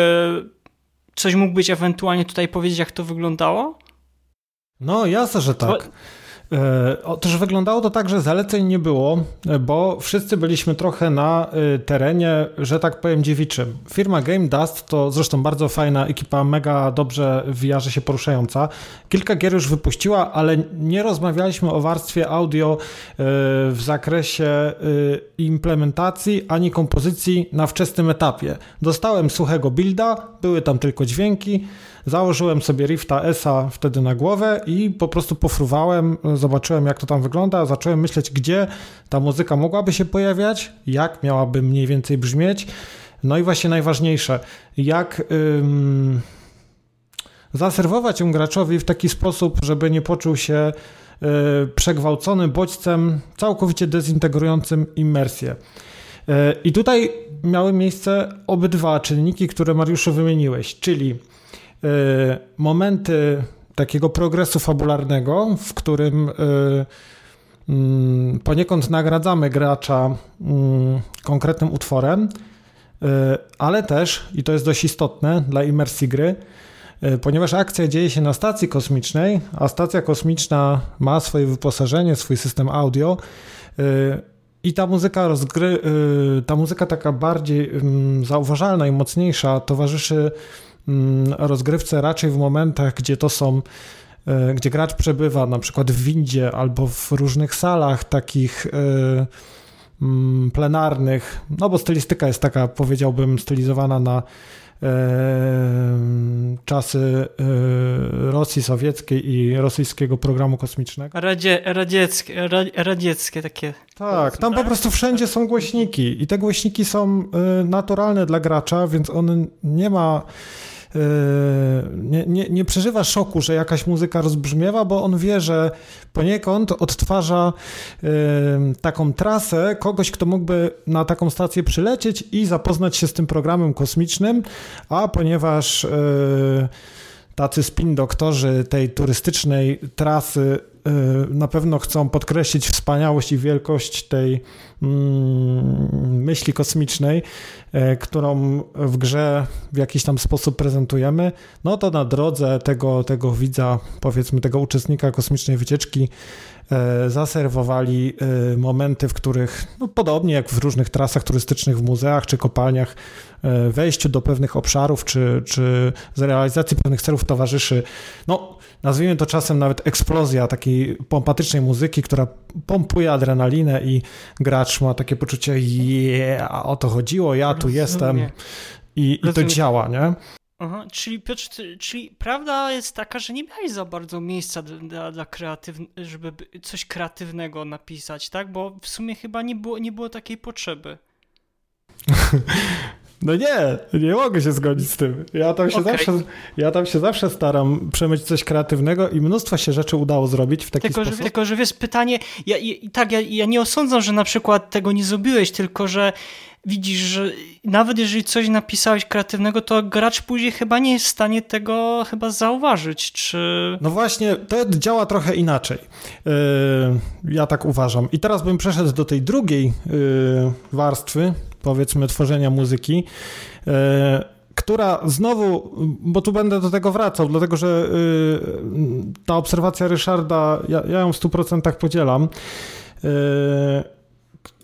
Coś mógłbyś ewentualnie tutaj powiedzieć, jak to wyglądało? No jasne, że tak. E, otóż wyglądało to tak, że zaleceń nie było, bo wszyscy byliśmy trochę na e, terenie, że tak powiem, dziewiczym. Firma Game Dust to zresztą bardzo fajna ekipa, mega dobrze w VR się poruszająca. Kilka gier już wypuściła, ale nie rozmawialiśmy o warstwie audio e, w zakresie implementacji ani kompozycji na wczesnym etapie. Dostałem suchego builda, były tam tylko dźwięki. Założyłem sobie Rifta ESA wtedy na głowę i po prostu pofruwałem, zobaczyłem jak to tam wygląda, zacząłem myśleć, gdzie ta muzyka mogłaby się pojawiać, jak miałaby mniej więcej brzmieć. No i właśnie najważniejsze, jak ym, zaserwować ją graczowi w taki sposób, żeby nie poczuł się y, przegwałcony bodźcem całkowicie dezintegrującym immersję. Y, I tutaj miały miejsce obydwa czynniki, które Mariuszu wymieniłeś, czyli momenty takiego progresu fabularnego, w którym y, mm, poniekąd nagradzamy gracza mm, konkretnym utworem, y, ale też, i to jest dość istotne dla imersji gry, ponieważ akcja dzieje się na stacji kosmicznej, a stacja kosmiczna ma swoje wyposażenie, swój system audio i ta muzyka rozgry, ta muzyka taka bardziej mm, zauważalna i mocniejsza towarzyszy rozgrywce raczej w momentach, gdzie to są e, gdzie gracz przebywa na przykład w windzie albo w różnych salach takich e, mm, plenarnych, no bo stylistyka jest taka, powiedziałbym, stylizowana na e, czasy Rosji Sowieckiej i rosyjskiego programu kosmicznego. Radzie, radzieckie, radzieckie takie. Tak, tam po prostu wszędzie są głośniki i te głośniki są naturalne dla gracza, więc on nie ma nie, nie, nie przeżywa szoku, że jakaś muzyka rozbrzmiewa, bo on wie, że poniekąd odtwarza yy, taką trasę kogoś, kto mógłby na taką stację przylecieć i zapoznać się z tym programem kosmicznym, a ponieważ yy, tacy spin doktorzy tej turystycznej trasy na pewno chcą podkreślić wspaniałość i wielkość tej mm, myśli kosmicznej, E, którą w grze w jakiś tam sposób prezentujemy, no to na drodze tego, tego widza, powiedzmy tego uczestnika kosmicznej wycieczki, zaserwowali e, momenty, w których, no podobnie jak w różnych trasach turystycznych w muzeach czy kopalniach, wejściu do pewnych obszarów czy, czy z realizacji pewnych celów towarzyszy, no nazwijmy to czasem nawet eksplozja takiej pompatycznej muzyki, która pompuje adrenalinę i gracz ma takie poczucie, yeah, o to chodziło, ja tu jestem. I, i to działa, nie? Aha, czyli Piotr, czyli prawda jest taka, że nie miałeś za bardzo miejsca dla, dla żeby coś kreatywnego napisać, tak? Bo w sumie chyba nie było, nie było takiej potrzeby. No nie, nie mogę się zgodzić z tym. Ja tam się, okay. zawsze, ja tam się zawsze staram przemyć coś kreatywnego i mnóstwo się rzeczy udało zrobić w taki tylko, sposób. Że, tylko, że wiesz, pytanie, ja, ja, tak, ja, ja nie osądzam, że na przykład tego nie zrobiłeś, tylko że widzisz, że nawet jeżeli coś napisałeś kreatywnego, to gracz później chyba nie jest w stanie tego chyba zauważyć, czy... No właśnie, to działa trochę inaczej. Yy, ja tak uważam. I teraz bym przeszedł do tej drugiej yy, warstwy, powiedzmy tworzenia muzyki która znowu, bo tu będę do tego wracał, dlatego że ta obserwacja Ryszarda, ja, ja ją w 100% podzielam.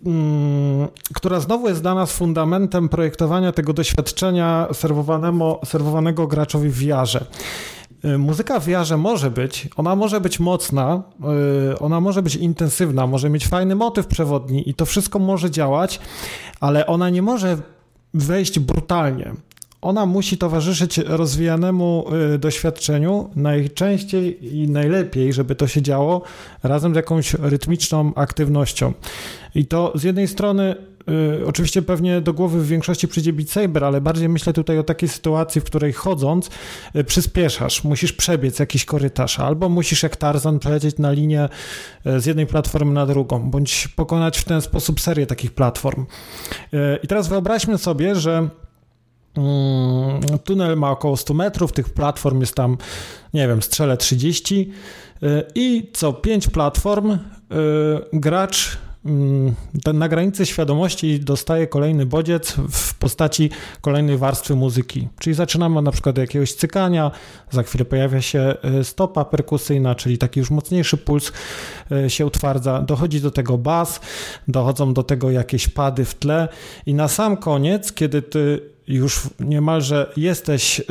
Mm, która znowu jest dla nas fundamentem projektowania tego doświadczenia serwowanego graczowi w VR-ze. Y, muzyka w VR może być, ona może być mocna, y, ona może być intensywna, może mieć fajny motyw przewodni i to wszystko może działać, ale ona nie może wejść brutalnie ona musi towarzyszyć rozwijanemu y, doświadczeniu najczęściej i najlepiej, żeby to się działo razem z jakąś rytmiczną aktywnością. I to z jednej strony y, oczywiście pewnie do głowy w większości przyjdzie Beat Saber, ale bardziej myślę tutaj o takiej sytuacji, w której chodząc y, przyspieszasz, musisz przebiec jakiś korytarz, albo musisz jak Tarzan przelecieć na linię z jednej platformy na drugą, bądź pokonać w ten sposób serię takich platform. I teraz wyobraźmy sobie, że tunel ma około 100 metrów, tych platform jest tam, nie wiem, strzelę 30 y, i co 5 platform. Y, gracz mm, na granicy świadomości dostaje kolejny bodziec w postaci kolejnej warstwy muzyki. Czyli zaczynamy na przykład od jakiegoś cykania, za chwilę pojawia się y, stopa perkusyjna, czyli taki już mocniejszy puls się utwardza, dochodzi do tego bas, dochodzą do tego jakieś pady w tle i na sam koniec, kiedy ty już niemalże jesteś e,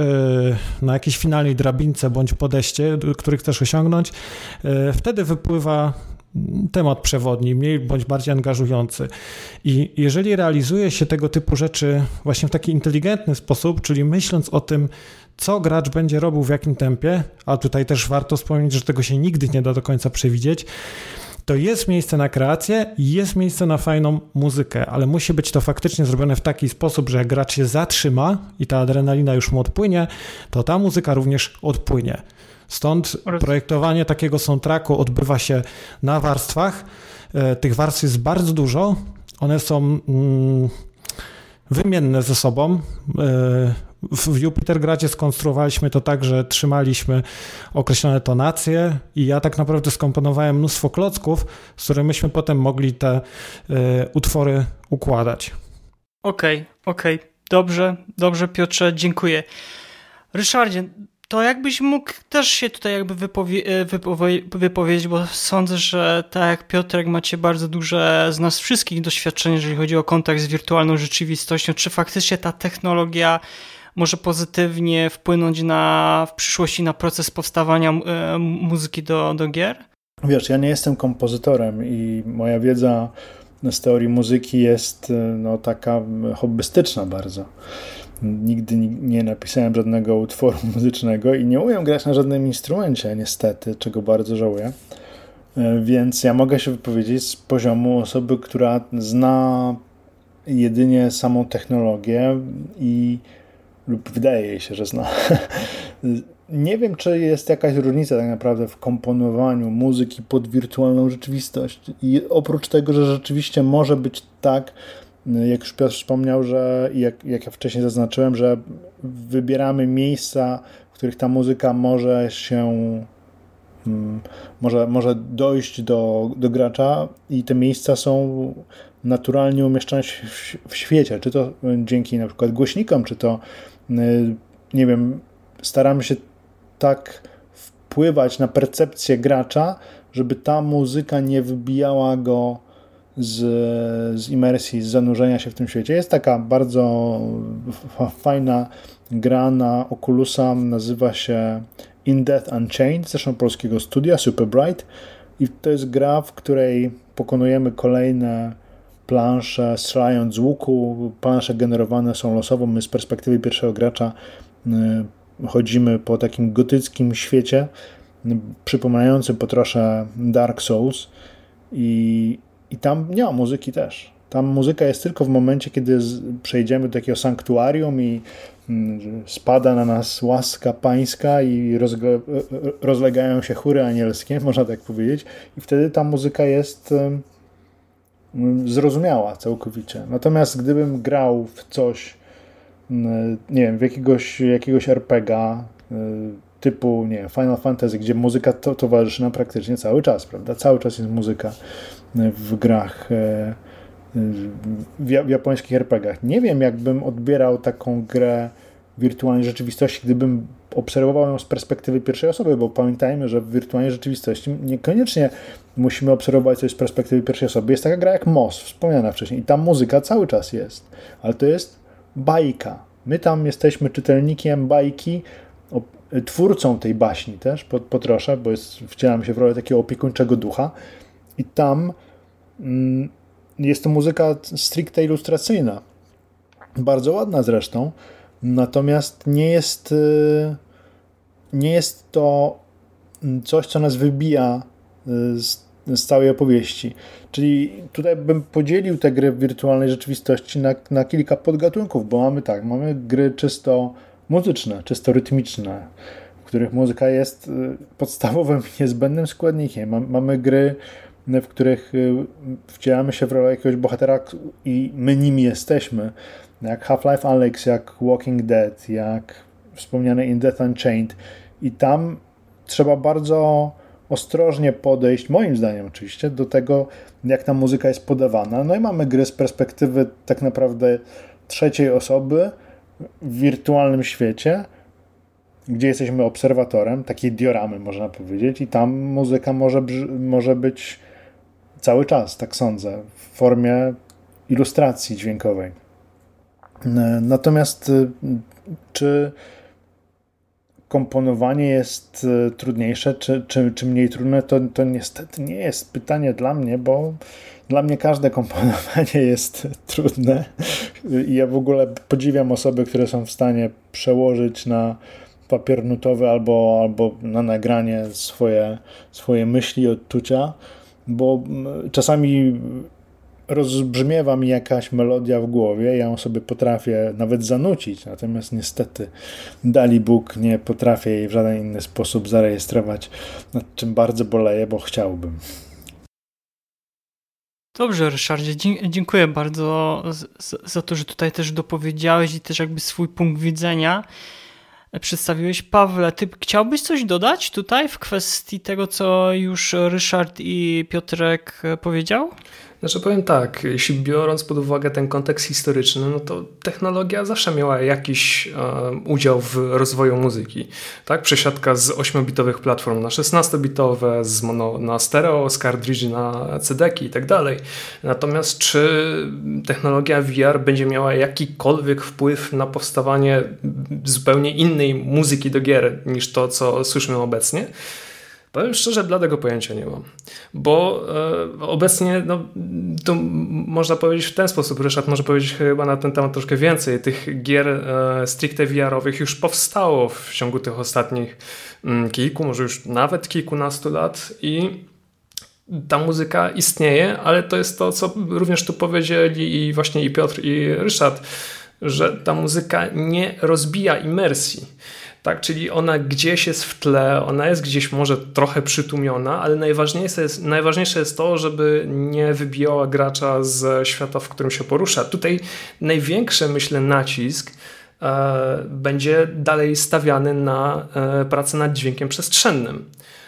na jakiejś finalnej drabince bądź podejście, który chcesz osiągnąć, e, wtedy wypływa temat przewodni, mniej bądź bardziej angażujący. I jeżeli realizuje się tego typu rzeczy właśnie w taki inteligentny sposób, czyli myśląc o tym, co gracz będzie robił w jakim tempie, a tutaj też warto wspomnieć, że tego się nigdy nie da do końca przewidzieć, to jest miejsce na kreację, jest miejsce na fajną muzykę, ale musi być to faktycznie zrobione w taki sposób, że jak gracz się zatrzyma i ta adrenalina już mu odpłynie, to ta muzyka również odpłynie. Stąd projektowanie takiego soundtracku odbywa się na warstwach. E, tych warstw jest bardzo dużo. One są mm, wymienne ze sobą. W Jupitergradzie skonstruowaliśmy to tak, że trzymaliśmy określone tonacje i ja tak naprawdę skomponowałem mnóstwo klocków, z którymi myśmy potem mogli te y, utwory układać. Okej, okay, okej. Okay. Dobrze, dobrze Piotrze, dziękuję. Ryszardzie, to jakbyś mógł też się tutaj jakby wypowie e, wypowie wypowiedzieć, bo sądzę, że tak jak Piotrek macie bardzo duże z nas wszystkich doświadczenie, jeżeli chodzi o kontakt z wirtualną rzeczywistością. Czy faktycznie ta technologia może pozytywnie wpłynąć na, w przyszłości na proces powstawania e, muzyki do, do gier? Wiesz, ja nie jestem kompozytorem i moja wiedza z teorii muzyki jest e, no, taka hobbystyczna bardzo. Nigdy nie napisałem żadnego utworu muzycznego i nie umiem grać na żadnym instrumencie, niestety, czego bardzo żałuję. E, więc ja mogę się wypowiedzieć z poziomu osoby, która zna jedynie samą technologię i lub wydaje jej się, że zna. Nie wiem, czy jest jakaś różnica tak naprawdę w komponowaniu muzyki pod wirtualną rzeczywistość. I oprócz tego, że rzeczywiście może być tak, jak już Piotr wspomniał, że jak, jak ja wcześniej zaznaczyłem, że wybieramy miejsca, w których ta muzyka może się mm, może, może dojść do, do gracza i te miejsca są naturalnie umieszczane w, w świecie, czy to dzięki na przykład głośnikom, czy to nie wiem, staramy się tak wpływać na percepcję gracza, żeby ta muzyka nie wybijała go z, z imersji, z zanurzenia się w tym świecie. Jest taka bardzo fajna gra na Oculusa, nazywa się In Death Unchained, zresztą polskiego studia, Super Bright. I to jest gra, w której pokonujemy kolejne plansze, strzelając z łuku. Plansze generowane są losowo. My z perspektywy pierwszego gracza y, chodzimy po takim gotyckim świecie, y, przypominającym po trosze Dark Souls i, i tam nie ma muzyki też. Tam muzyka jest tylko w momencie, kiedy przejdziemy do takiego sanktuarium i y, spada na nas łaska pańska i rozlegają się chóry anielskie, można tak powiedzieć, i wtedy ta muzyka jest zrozumiała całkowicie. Natomiast gdybym grał w coś, mm, nie wiem, w jakiegoś, jakiegoś RPGa y, typu, nie wiem, Final Fantasy, gdzie muzyka to towarzyszy nam praktycznie cały czas, prawda? Cały czas jest muzyka y, w grach. Y, w, japońskich RPGach. Nie wiem, jakbym odbierał taką grę wirtualnej rzeczywistości, gdybym obserwował ją z perspektywy pierwszej osoby, bo pamiętajmy, że w wirtualnej rzeczywistości niekoniecznie musimy obserwować coś z perspektywy pierwszej osoby. Jest taka gra jak MOS, wspomniana wcześniej, i tam muzyka cały czas jest, ale to jest bajka. My tam jesteśmy czytelnikiem bajki, twórcą tej baśni też, po, po trosze, bo jest, wcielam się w rolę takiego opiekuńczego ducha i tam mm, jest to muzyka stricte ilustracyjna. Bardzo ładna zresztą, natomiast nie jest, y, nie jest to coś, co nas wybija z, z całej opowieści. Czyli tutaj bym podzielił te gry w wirtualnej rzeczywistości na, na kilka podgatunków, bo mamy tak, mamy gry czysto muzyczne, czysto rytmiczne, w których muzyka jest y, podstawowym, niezbędnym składnikiem. Mamy gry w których y, wcielamy się w rolę jakiegoś bohatera i my nim jesteśmy. Jak Half-Life Alyx, jak Walking Dead, jak wspomniane In Death Unchained. I tam trzeba bardzo ostrożnie podejść, moim zdaniem oczywiście, do tego, jak ta muzyka jest podawana. No i mamy gry z perspektywy tak naprawdę trzeciej osoby w wirtualnym świecie, gdzie jesteśmy obserwatorem, takiej dioramy można powiedzieć, i tam muzyka może, może być cały czas, tak sądzę, w formie ilustracji dźwiękowej. Natomiast y, czy komponowanie jest y, trudniejsze, czy, czy, czy mniej trudne, to, to niestety nie jest pytanie dla mnie, bo dla mnie każde komponowanie jest trudne. Ja w ogóle podziwiam osoby, które są w stanie przełożyć na papier nutowy albo, albo na nagranie swoje, swoje myśli, odczucia bo czasami rozbrzmiewa mi jakaś melodia w głowie, ja ją sobie potrafię nawet zanucić, natomiast niestety dali Bóg nie potrafię jej w żaden inny sposób zarejestrować, nad czym bardzo boleję, bo chciałbym. Dobrze, Ryszardzie, dziękuję bardzo za to, że tutaj też dopowiedziałeś i też jakby swój punkt widzenia przedstawiłeś. Pawle, ty chciałbyś coś dodać tutaj w kwestii tego, co już Ryszard i Piotrek powiedział? Znaczy powiem tak, jeśli biorąc pod uwagę ten kontekst historyczny, no to technologia zawsze miała jakiś e, udział w rozwoju muzyki. Tak? Przesiadka z 8-bitowych platform na 16-bitowe, z mono na stereo, z cartridge na CD-ki i tak dalej. Natomiast czy technologia VR będzie miała jakikolwiek wpływ na powstawanie zupełnie innej muzyki do gier niż to, co słyszymy obecnie? Powiem szczerze, dla tego pojęcia nie mam, bo e, obecnie no, to można powiedzieć w ten sposób, Ryszard może powiedzieć chyba na ten temat troszkę więcej. Tych gier e, stricte VR-owych już powstało w ciągu tych ostatnich mm, kilku, może już nawet kilkunastu lat i ta muzyka istnieje, ale to jest to, co również tu powiedzieli i właśnie i Piotr i Ryszard, że ta muzyka nie rozbija imersji tak, czyli ona gdzieś jest w tle, ona jest gdzieś może trochę przytłumiona, ale najważniejsze jest, najważniejsze jest to, żeby nie wybijała gracza z świata, w którym się porusza. Tutaj największy, myślę, nacisk e, będzie dalej stawiany na e, pracę nad dźwiękiem przestrzennym.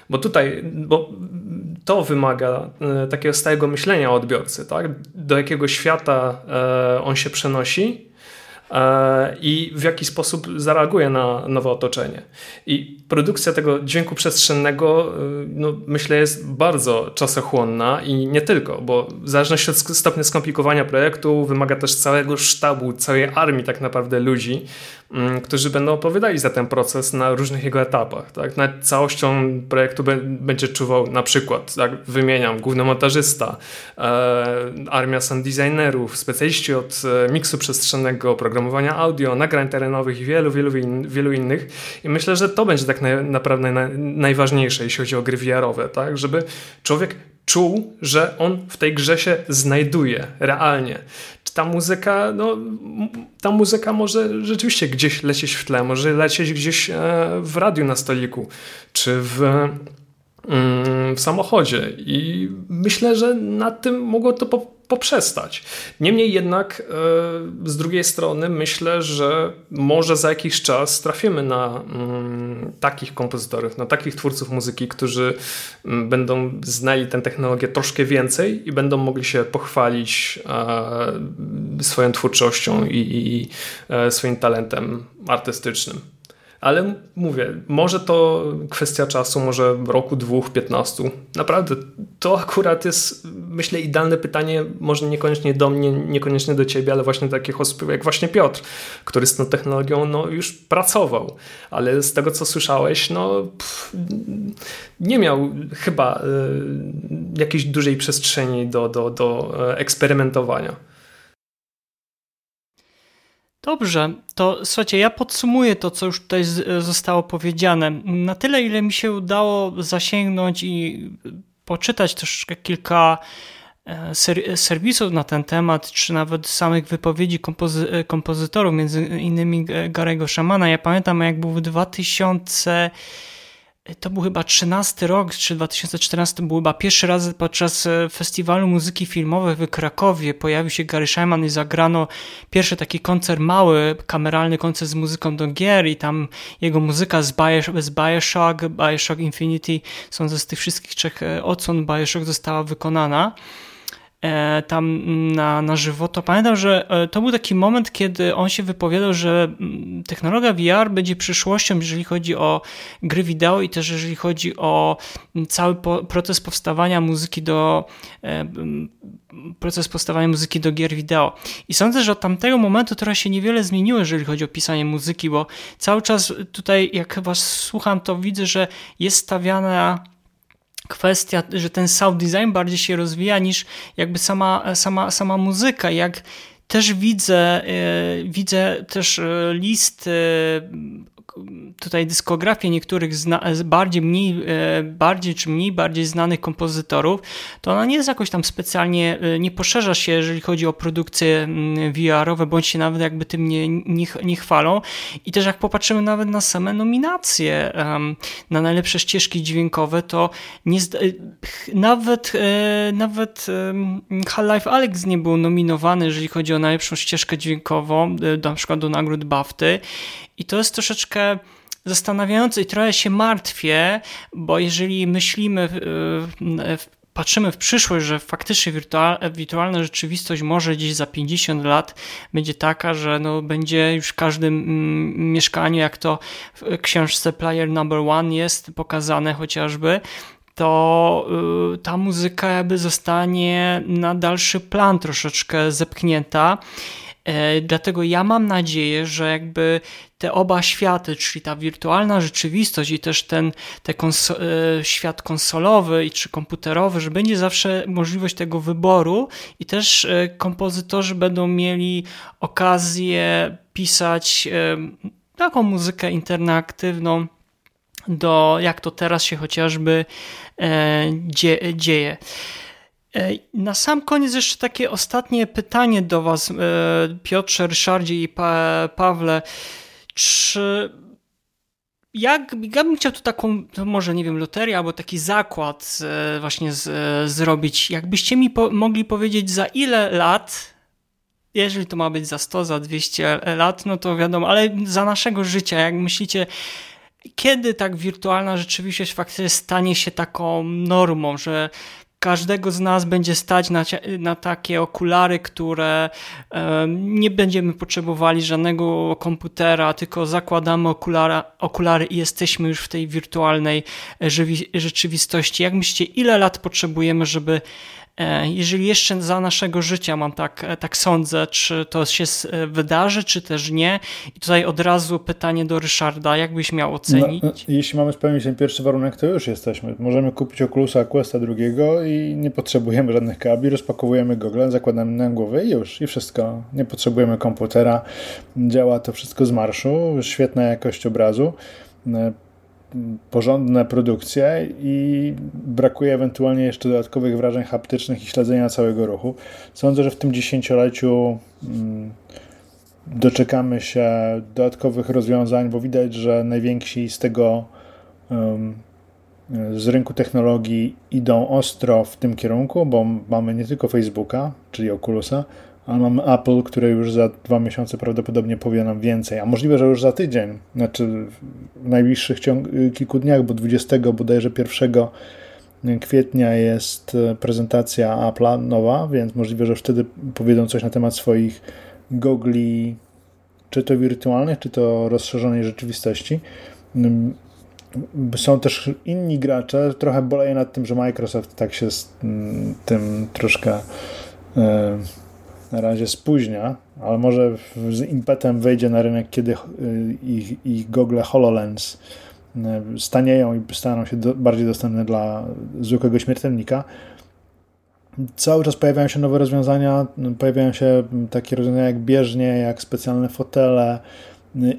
Bo tutaj, bo to wymaga e, takiego stałego myślenia o odbiorcy, tak? do jakiego świata e, on się przenosi, i w jaki sposób zareaguje na nowe otoczenie. I produkcja tego dźwięku przestrzennego, y, no, myślę, jest bardzo czasochłonna i nie tylko, bo w zależności od stopnia skomplikowania projektu wymaga też całego sztabu, całej armii tak naprawdę ludzi, mm, którzy będą opowiadali za ten proces na różnych jego etapach. Tak? Nad całością projektu będzie czuwał na przykład, tak, wymieniam, główny montażysta, e, armia sound designerów, specjaliści od e, miksu przestrzennego, programowania audio, nagrań terenowych i wielu, wielu, wielu innych. I myślę, że to będzie tak naprawdę najważniejsze, jeśli chodzi o gry VR-owe, tak? Żeby człowiek czuł, że on w tej grze się znajduje realnie. Czy ta muzyka, no, ta muzyka może rzeczywiście gdzieś lecieć w tle, może lecieć gdzieś e, w radiu na stoliku, czy w mm, w samochodzie i myślę, że na tym mogło to po poprzestać. Niemniej jednak e, z drugiej strony myślę, że może za jakiś czas trafimy na mm, takich kompozytorów, na takich twórców muzyki, którzy mm, będą znali tę technologię troszkę więcej i będą mogli się pochwalić e, swoją twórczością i, e, swoim talentem artystycznym. Ale mówię, może to kwestia czasu, może roku, dwóch, piętnastu. Naprawdę, to akurat jest, myślę, idealne pytanie, może niekoniecznie do mnie, niekoniecznie do ciebie, ale właśnie do takich osób jak właśnie Piotr, który z tą technologią no, już pracował. Ale z tego, co słyszałeś, no pff, nie miał chyba y, jakiejś dużej przestrzeni do, do, do e, eksperymentowania. Dobrze, to słuchajcie, ja podsumuję to, co już tutaj zostało powiedziane. Na tyle, ile mi się udało zasięgnąć i poczytać troszeczkę kilka e, serwisów na ten temat, czy nawet samych wypowiedzi kompozy kompozytorów, między innymi Garego Szamana. Ja pamiętam, jak był w 2000 to był chyba 13 rok, czy 2014 był chyba pierwszy raz podczas e, festiwalu muzyki filmowej w Krakowie pojawił się Gary Shyman i zagrano pierwszy taki koncert mały, kameralny koncert z muzyką do gier i tam jego muzyka z, Bioshock, z Bioshock, Bioshock Infinity, są z tych wszystkich trzech e, odsłon Bioshock została wykonana. E, tam na, na żywo, to pamiętam, że e, to był taki moment, kiedy on się wypowiadał, że mm, technologia VR będzie przyszłością, jeżeli chodzi o gry wideo i też jeżeli chodzi o mm, cały proces powstawania muzyki do e, mm, proces powstawania muzyki do gier wideo. I sądzę, że od tamtego momentu trochę się niewiele zmieniło, jeżeli chodzi o pisanie muzyki, bo cały czas tutaj, jak was słucham, to widzę, że jest stawiana kwestia, że ten sound design bardziej się rozwija niż jakby sama, sama, sama muzyka. Jak też widzę, e, widzę też e, list tutaj dyskografię niektórych bardziej, mniej, e, bardziej czy mniej bardziej znanych kompozytorów, to ona nie jest jakoś tam specjalnie, e, nie poszerza się, jeżeli chodzi o produkcje mm, VR-owe, bądź się nawet jakby tym nie, nie, nie chwalą. I też jak popatrzymy nawet na same nominacje na najlepsze ścieżki dźwiękowe, to nie, e, nawet, nawet Half-Life Alex nie był nominowany, jeżeli chodzi o najlepszą ścieżkę dźwiękową, na przykład do nagród BAFTY. I to jest troszeczkę zastanawiające i trochę się martwię, bo jeżeli myślimy, patrzymy w przyszłość, że faktycznie wirtualna rzeczywistość może gdzieś za 50 lat będzie taka, że no będzie już w każdym mm, mieszkaniu, jak to w książce Player Number One jest pokazane chociażby, to y, ta muzyka jakby zostanie na dalszy plan troszeczkę zepchnięta. E, dlatego ja mam nadzieję, że jakby te oba światy, czyli ta wirtualna rzeczywistość i też ten te konso e, świat konsolowy czy komputerowy, że będzie zawsze możliwość tego wyboru i też e, kompozytorzy będą mieli okazję pisać taką muzykę interaktywną do jak to teraz się chociażby dzieje. E, na sam koniec jeszcze takie ostatnie pytanie do Was, e, Piotrze, Ryszardzie i pa Pawle. Czy jak, ja bym chciał tu taką, może nie wiem, loterię albo taki zakład e, właśnie z, zrobić. Jakbyście mi po, mogli powiedzieć za ile lat, jeżeli to ma być za 100, za 200 lat, no to wiadomo, ale za naszego życia, jak myślicie, kiedy tak wirtualna rzeczywistość faktycznie stanie się taką normą, że każdego z nas będzie stać na, na takie okulary, które nie będziemy potrzebowali żadnego komputera, tylko zakładamy okulara, okulary i jesteśmy już w tej wirtualnej e, rzeczywistości. Jak myślicie, ile lat potrzebujemy, żeby E, jeżeli jeszcze za naszego życia mam tak, e, tak sądzę, czy to się e, wydarzy, czy też nie. I tutaj od razu pytanie do Ryszarda, jak byś miał ocenić? No, jeśli mamy spełnić ten pierwszy warunek, to już jesteśmy. Możemy kupić Oculusa Questa drugiego i nie potrzebujemy żadnych kabli, rozpakowujemy gogle, zakładamy na głowę i już, i wszystko. Nie potrzebujemy komputera, działa to wszystko z marszu, świetna jakość obrazu porządne produkcje i brakuje ewentualnie jeszcze dodatkowych wrażeń haptycznych i śledzenia całego ruchu. Sądzę, że w tym dziesięcioleciu mm, doczekamy się dodatkowych rozwiązań, bo widać, że najwięksi z tego z rynku technologii idą ostro w tym kierunku, bo mamy nie tylko Facebooka, czyli Oculusa, ale mamy Apple, które już za dwa miesiące prawdopodobnie powie nam więcej, a możliwe, że już za tydzień, znaczy w najbliższych kilku dniach, bo 20 bodajże 1 kwietnia jest prezentacja Apple'a nowa, więc możliwe, że wtedy powiedzą coś na temat swoich gogli, czy to wirtualnych, czy to rozszerzonej rzeczywistości. Są też inni gracze. Trochę boleję nad tym, że Microsoft tak się z tym troszkę e, na razie spóźnia, ale może z impetem wejdzie na rynek, kiedy ich, ich gogle HoloLens e, stanieją i staną się do, bardziej dostępne dla zwykłego śmiertelnika. Cały czas pojawiają się nowe rozwiązania, pojawiają się takie rozwiązania jak bieżnie, jak specjalne fotele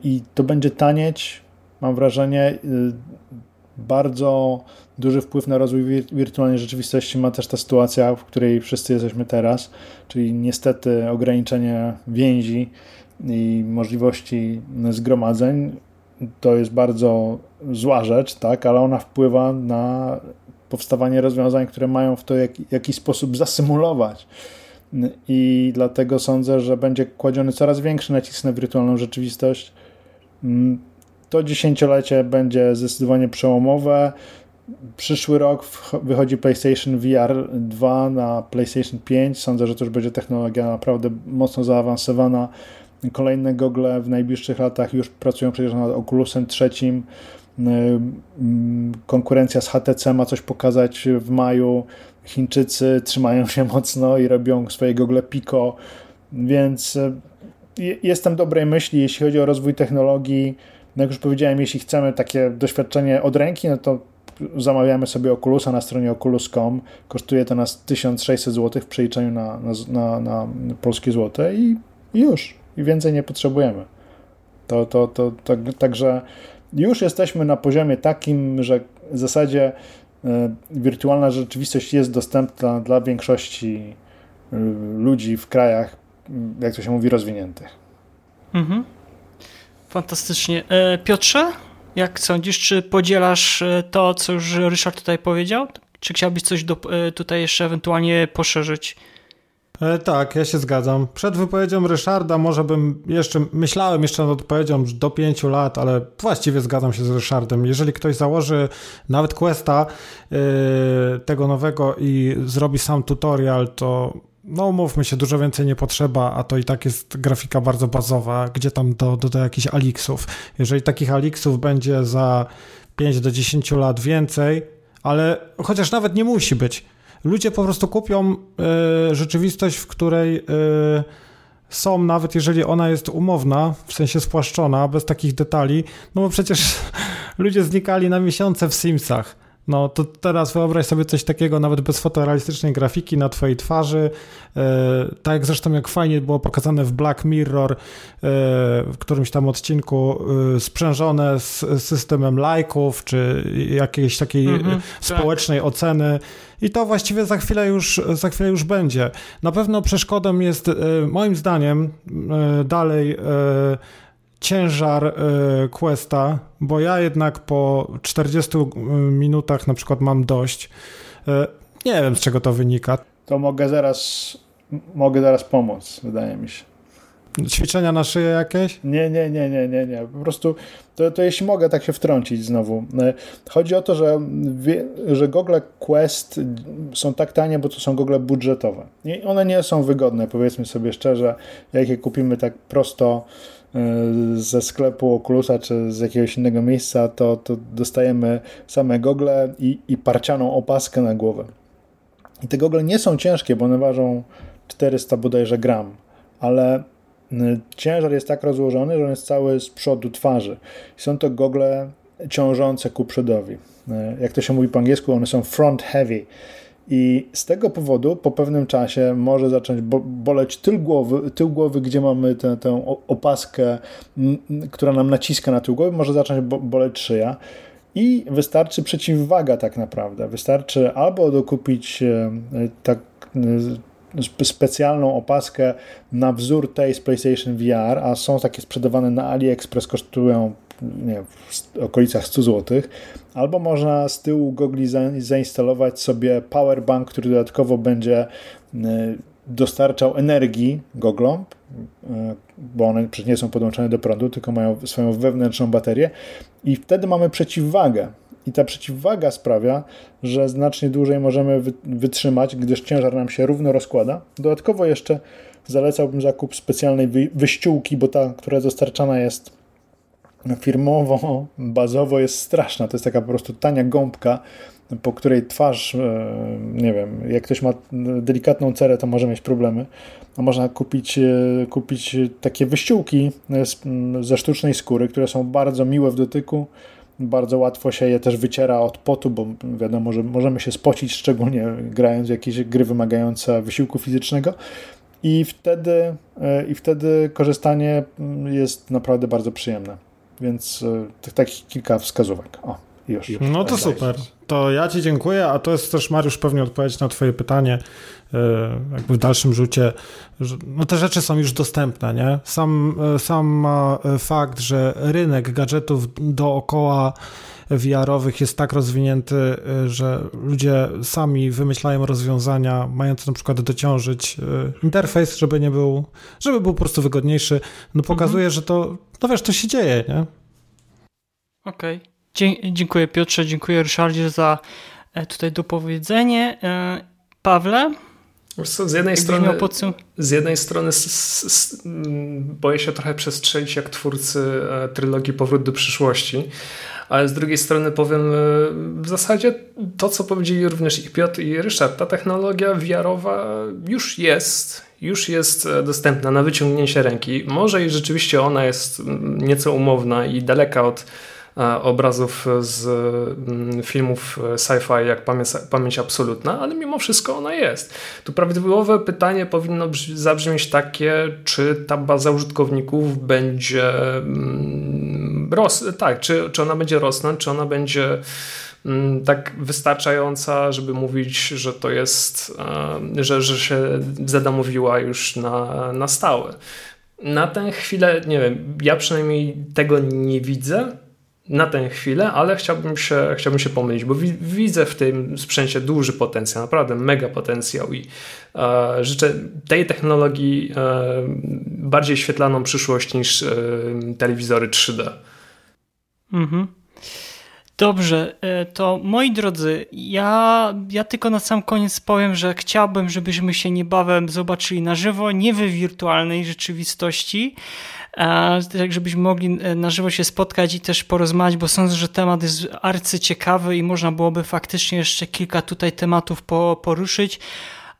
i to będzie tanieć, mam wrażenie, y, bardzo duży wpływ na rozwój wirtualnej rzeczywistości ma też ta sytuacja, w której wszyscy jesteśmy teraz, czyli niestety ograniczenie więzi i możliwości zgromadzeń. To jest bardzo zła rzecz, tak, ale ona wpływa na powstawanie rozwiązań, które mają w to jak, jakiś sposób zasymulować. I dlatego sądzę, że będzie kładziony coraz większy nacisk na wirtualną rzeczywistość. Mm, to dziesięciolecie będzie zdecydowanie przełomowe. Przyszły rok wychodzi PlayStation VR 2 na PlayStation 5. Sądzę, że to już będzie technologia naprawdę mocno zaawansowana. Kolejne gogle w najbliższych latach już pracują przecież nad Oculusem trzecim. Konkurencja z HTC ma coś pokazać w maju. Chińczycy trzymają się mocno i robią swoje gogle Pico, więc e, jestem dobrej myśli, jeśli chodzi o rozwój technologii. No jak już powiedziałem, jeśli chcemy takie doświadczenie od ręki, no to zamawiamy sobie Oculusa na stronie oculus.com. Kosztuje to nas 1600 zł w przeliczeniu na, na, na, na polskie złote i, już. I więcej nie potrzebujemy. To, to, to, to, także już jesteśmy na poziomie takim, że w zasadzie e, wirtualna rzeczywistość jest dostępna dla większości e, ludzi w krajach, jak to się mówi, rozwiniętych. Mhm. Fantastycznie. E, Piotrze, jak sądzisz, czy podzielasz to, co już Ryszard tutaj powiedział? Czy chciałbyś coś do, tutaj jeszcze ewentualnie poszerzyć? E, tak, ja się zgadzam. Przed wypowiedzią Ryszarda może bym jeszcze, myślałem jeszcze nad odpowiedzią do pięciu lat, ale właściwie zgadzam się z Ryszardem. Jeżeli ktoś założy nawet Questa tego nowego i zrobi sam tutorial, to no mówmy się, dużo więcej nie potrzeba, a to i tak jest grafika bardzo bazowa, gdzie tam do, do, do jakichś aliksów. Jeżeli takich aliksów będzie za 5 do 10 lat więcej, ale chociaż nawet nie musi być, ludzie po prostu kupią y, rzeczywistość, w której y, są, nawet jeżeli ona jest umowna, w sensie spłaszczona, bez takich detali, no bo przecież ludzie znikali na miesiące w Simsach. No to teraz wyobraź sobie coś takiego, nawet bez fotorealistycznej grafiki na twojej twarzy. E, tak zresztą jak fajnie było pokazane w Black Mirror e, w którymś tam odcinku e, sprzężone z systemem lajków, czy jakiejś takiej mm -hmm, społecznej tak. oceny. I to właściwie za chwilę, już, za chwilę już będzie. Na pewno przeszkodą jest moim zdaniem dalej ciężar y, questa, bo ja jednak po 40 y, minutach na przykład mam dość. Y, nie wiem z czego to wynika. To mogę zaraz, mogę zaraz pomóc, wydaje mi się. Ćwiczenia na szyję jakieś? Nie, nie, nie, nie, nie, nie. Po prostu to, to jeśli mogę tak się wtrącić znowu. Chodzi o to, że, że Google Quest są tak tanie, bo to są Google budżetowe. I one nie są wygodne, powiedzmy sobie szczerze. Jak je kupimy tak prosto E, ze sklepu Oculusa czy z jakiegoś innego miejsca, to, to dostajemy same gogle i, i parcianą opaskę na głowę. I te gogle nie są ciężkie, bo one ważą 400 bodajże gram, ale ciężar jest tak rozłożony, że on jest cały z przodu twarzy. Są to gogle ciążące ku przodowi. E, jak to się mówi po angielsku, one są front heavy i z tego powodu po pewnym czasie może zacząć boleć tył głowy, tył głowy gdzie mamy tę, tę opaskę, która nam naciska na tył głowy, może zacząć boleć szyja. I wystarczy przeciwwaga tak naprawdę. Wystarczy albo dokupić e, tak e, specjalną opaskę na wzór tej z PlayStation VR, a są takie sprzedawane na AliExpress, kosztują nie w okolicach 100 zł, albo można z tyłu gogli zainstalować sobie powerbank, który dodatkowo będzie dostarczał energii goglom, bo one przecież nie są podłączone do prądu, tylko mają swoją wewnętrzną baterię i wtedy mamy przeciwwagę. I ta przeciwwaga sprawia, że znacznie dłużej możemy wytrzymać, gdyż ciężar nam się równo rozkłada. Dodatkowo jeszcze zalecałbym zakup specjalnej wyściółki, bo ta, która dostarczana jest firmowo, bazowo jest straszna. To jest taka po prostu tania gąbka, po której twarz, e, nie wiem, jak ktoś ma delikatną cerę, to może mieć problemy. A można kupić, e, kupić takie wyściółki ze sztucznej skóry, które są bardzo miłe w dotyku. Bardzo łatwo się je też wyciera od potu, bo wiadomo, że możemy się spocić, szczególnie grając w jakieś gry wymagające wysiłku fizycznego. I wtedy, e, I wtedy korzystanie jest naprawdę bardzo przyjemne. Więc takich kilka wskazówek. O. Już. No to super. To ja Ci dziękuję, a to jest też, Mariusz, pewnie odpowiedź na Twoje pytanie, e, jakby w dalszym rzucie. No te rzeczy są już dostępne, nie? Sam, e, sam e, fakt, że rynek gadżetów dookoła VR-owych jest tak rozwinięty, że ludzie sami wymyślają rozwiązania mające na przykład dociążyć interfejs, żeby nie był, żeby był po prostu wygodniejszy, no pokazuje, mhm. że to, no wiesz, to się dzieje, nie? Okej. Okay. Dziękuję Piotrze, dziękuję Ryszardzie za e, tutaj dopowiedzenie. E, Pawle? Co, z jednej strony, z jednej strony s, s, boję się trochę przestrzelić jak twórcy e, trylogii Powrót do przyszłości, ale z drugiej strony powiem w zasadzie to, co powiedzieli również i Piotr i Ryszard. Ta technologia VR-owa już jest, już jest dostępna na wyciągnięcie ręki. Może i rzeczywiście ona jest nieco umowna i daleka od E, obrazów z mm, filmów sci-fi jak pamięć, pamięć absolutna, ale mimo wszystko ona jest. Tu prawidłowe pytanie powinno zabrzmieć takie, czy ta baza użytkowników będzie mm, ros tak, czy, czy ona będzie rosnąć, czy ona będzie mm, tak wystarczająca, żeby mówić, że to jest, e, że, że się zadomowiła już na, na stałe. Na tę chwilę, nie wiem, ja przynajmniej tego nie widzę na tę chwilę, ale chciałbym się, chciałbym się pomylić, bo widzę w tym sprzęcie duży potencjał, naprawdę mega potencjał i e, życzę tej technologii e, bardziej świetlaną przyszłość niż e, telewizory 3D. Mhm. Dobrze, e, to moi drodzy, ja, ja tylko na sam koniec powiem, że chciałbym, żebyśmy się niebawem zobaczyli na żywo, nie w wirtualnej rzeczywistości, tak żebyśmy mogli e, na żywo się spotkać i też porozmawiać, bo sądzę, że temat jest arcyciekawy i można byłoby faktycznie jeszcze kilka tutaj tematów po, poruszyć.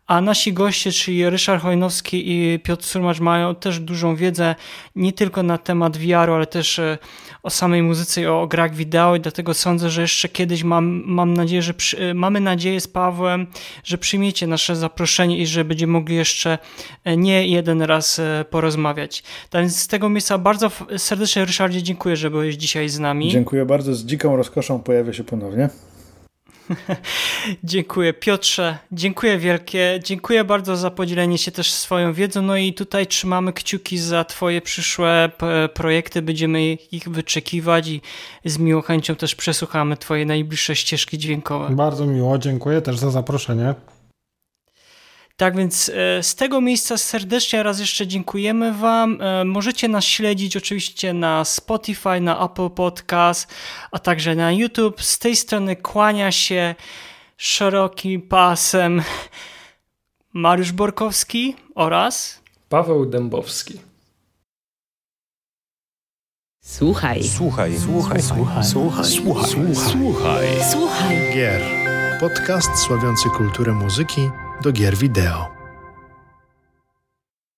A nasi goście, czyli Ryszard Hojnowski i Piotr Surmacz mają też dużą wiedzę nie tylko na temat VR-u, ale też e, o samej muzyce i o grach wideo i dlatego sądzę, że jeszcze kiedyś mam, mam nadzieję, że przy, e, mamy nadzieję z Pawłem, że przyjmiecie nasze zaproszenie i że będziemy mogli jeszcze e, nie jeden raz porozmawiać. Tak więc z tego miejsca bardzo serdecznie Ryszardzie dziękuję, że byłeś dzisiaj z nami. Dziękuję bardzo, z dziką rozkoszą pojawię się ponownie. dziękuję Piotrze, dziękuję wielkie, dziękuję bardzo za podzielenie się też swoją wiedzą, no i tutaj trzymamy kciuki za twoje przyszłe projekty, będziemy ich wyczekiwać i z miłą chęcią też przesłuchamy twoje najbliższe ścieżki dźwiękowe. Bardzo miło, dziękuję też za zaproszenie. Tak więc e, z tego miejsca serdecznie raz jeszcze dziękujemy Wam. E, możecie nas śledzić oczywiście na Spotify, na Apple Podcast, a także na YouTube. Z tej strony kłania się szerokim pasem Mariusz Borkowski oraz Paweł Dębowski. Słuchaj. Słuchaj. Słuchaj. Słuchaj. Słuchaj. Słuchaj. Słuchaj. Słuchaj. Gier. Podcast sławiący kulturę muzyki do gier wideo.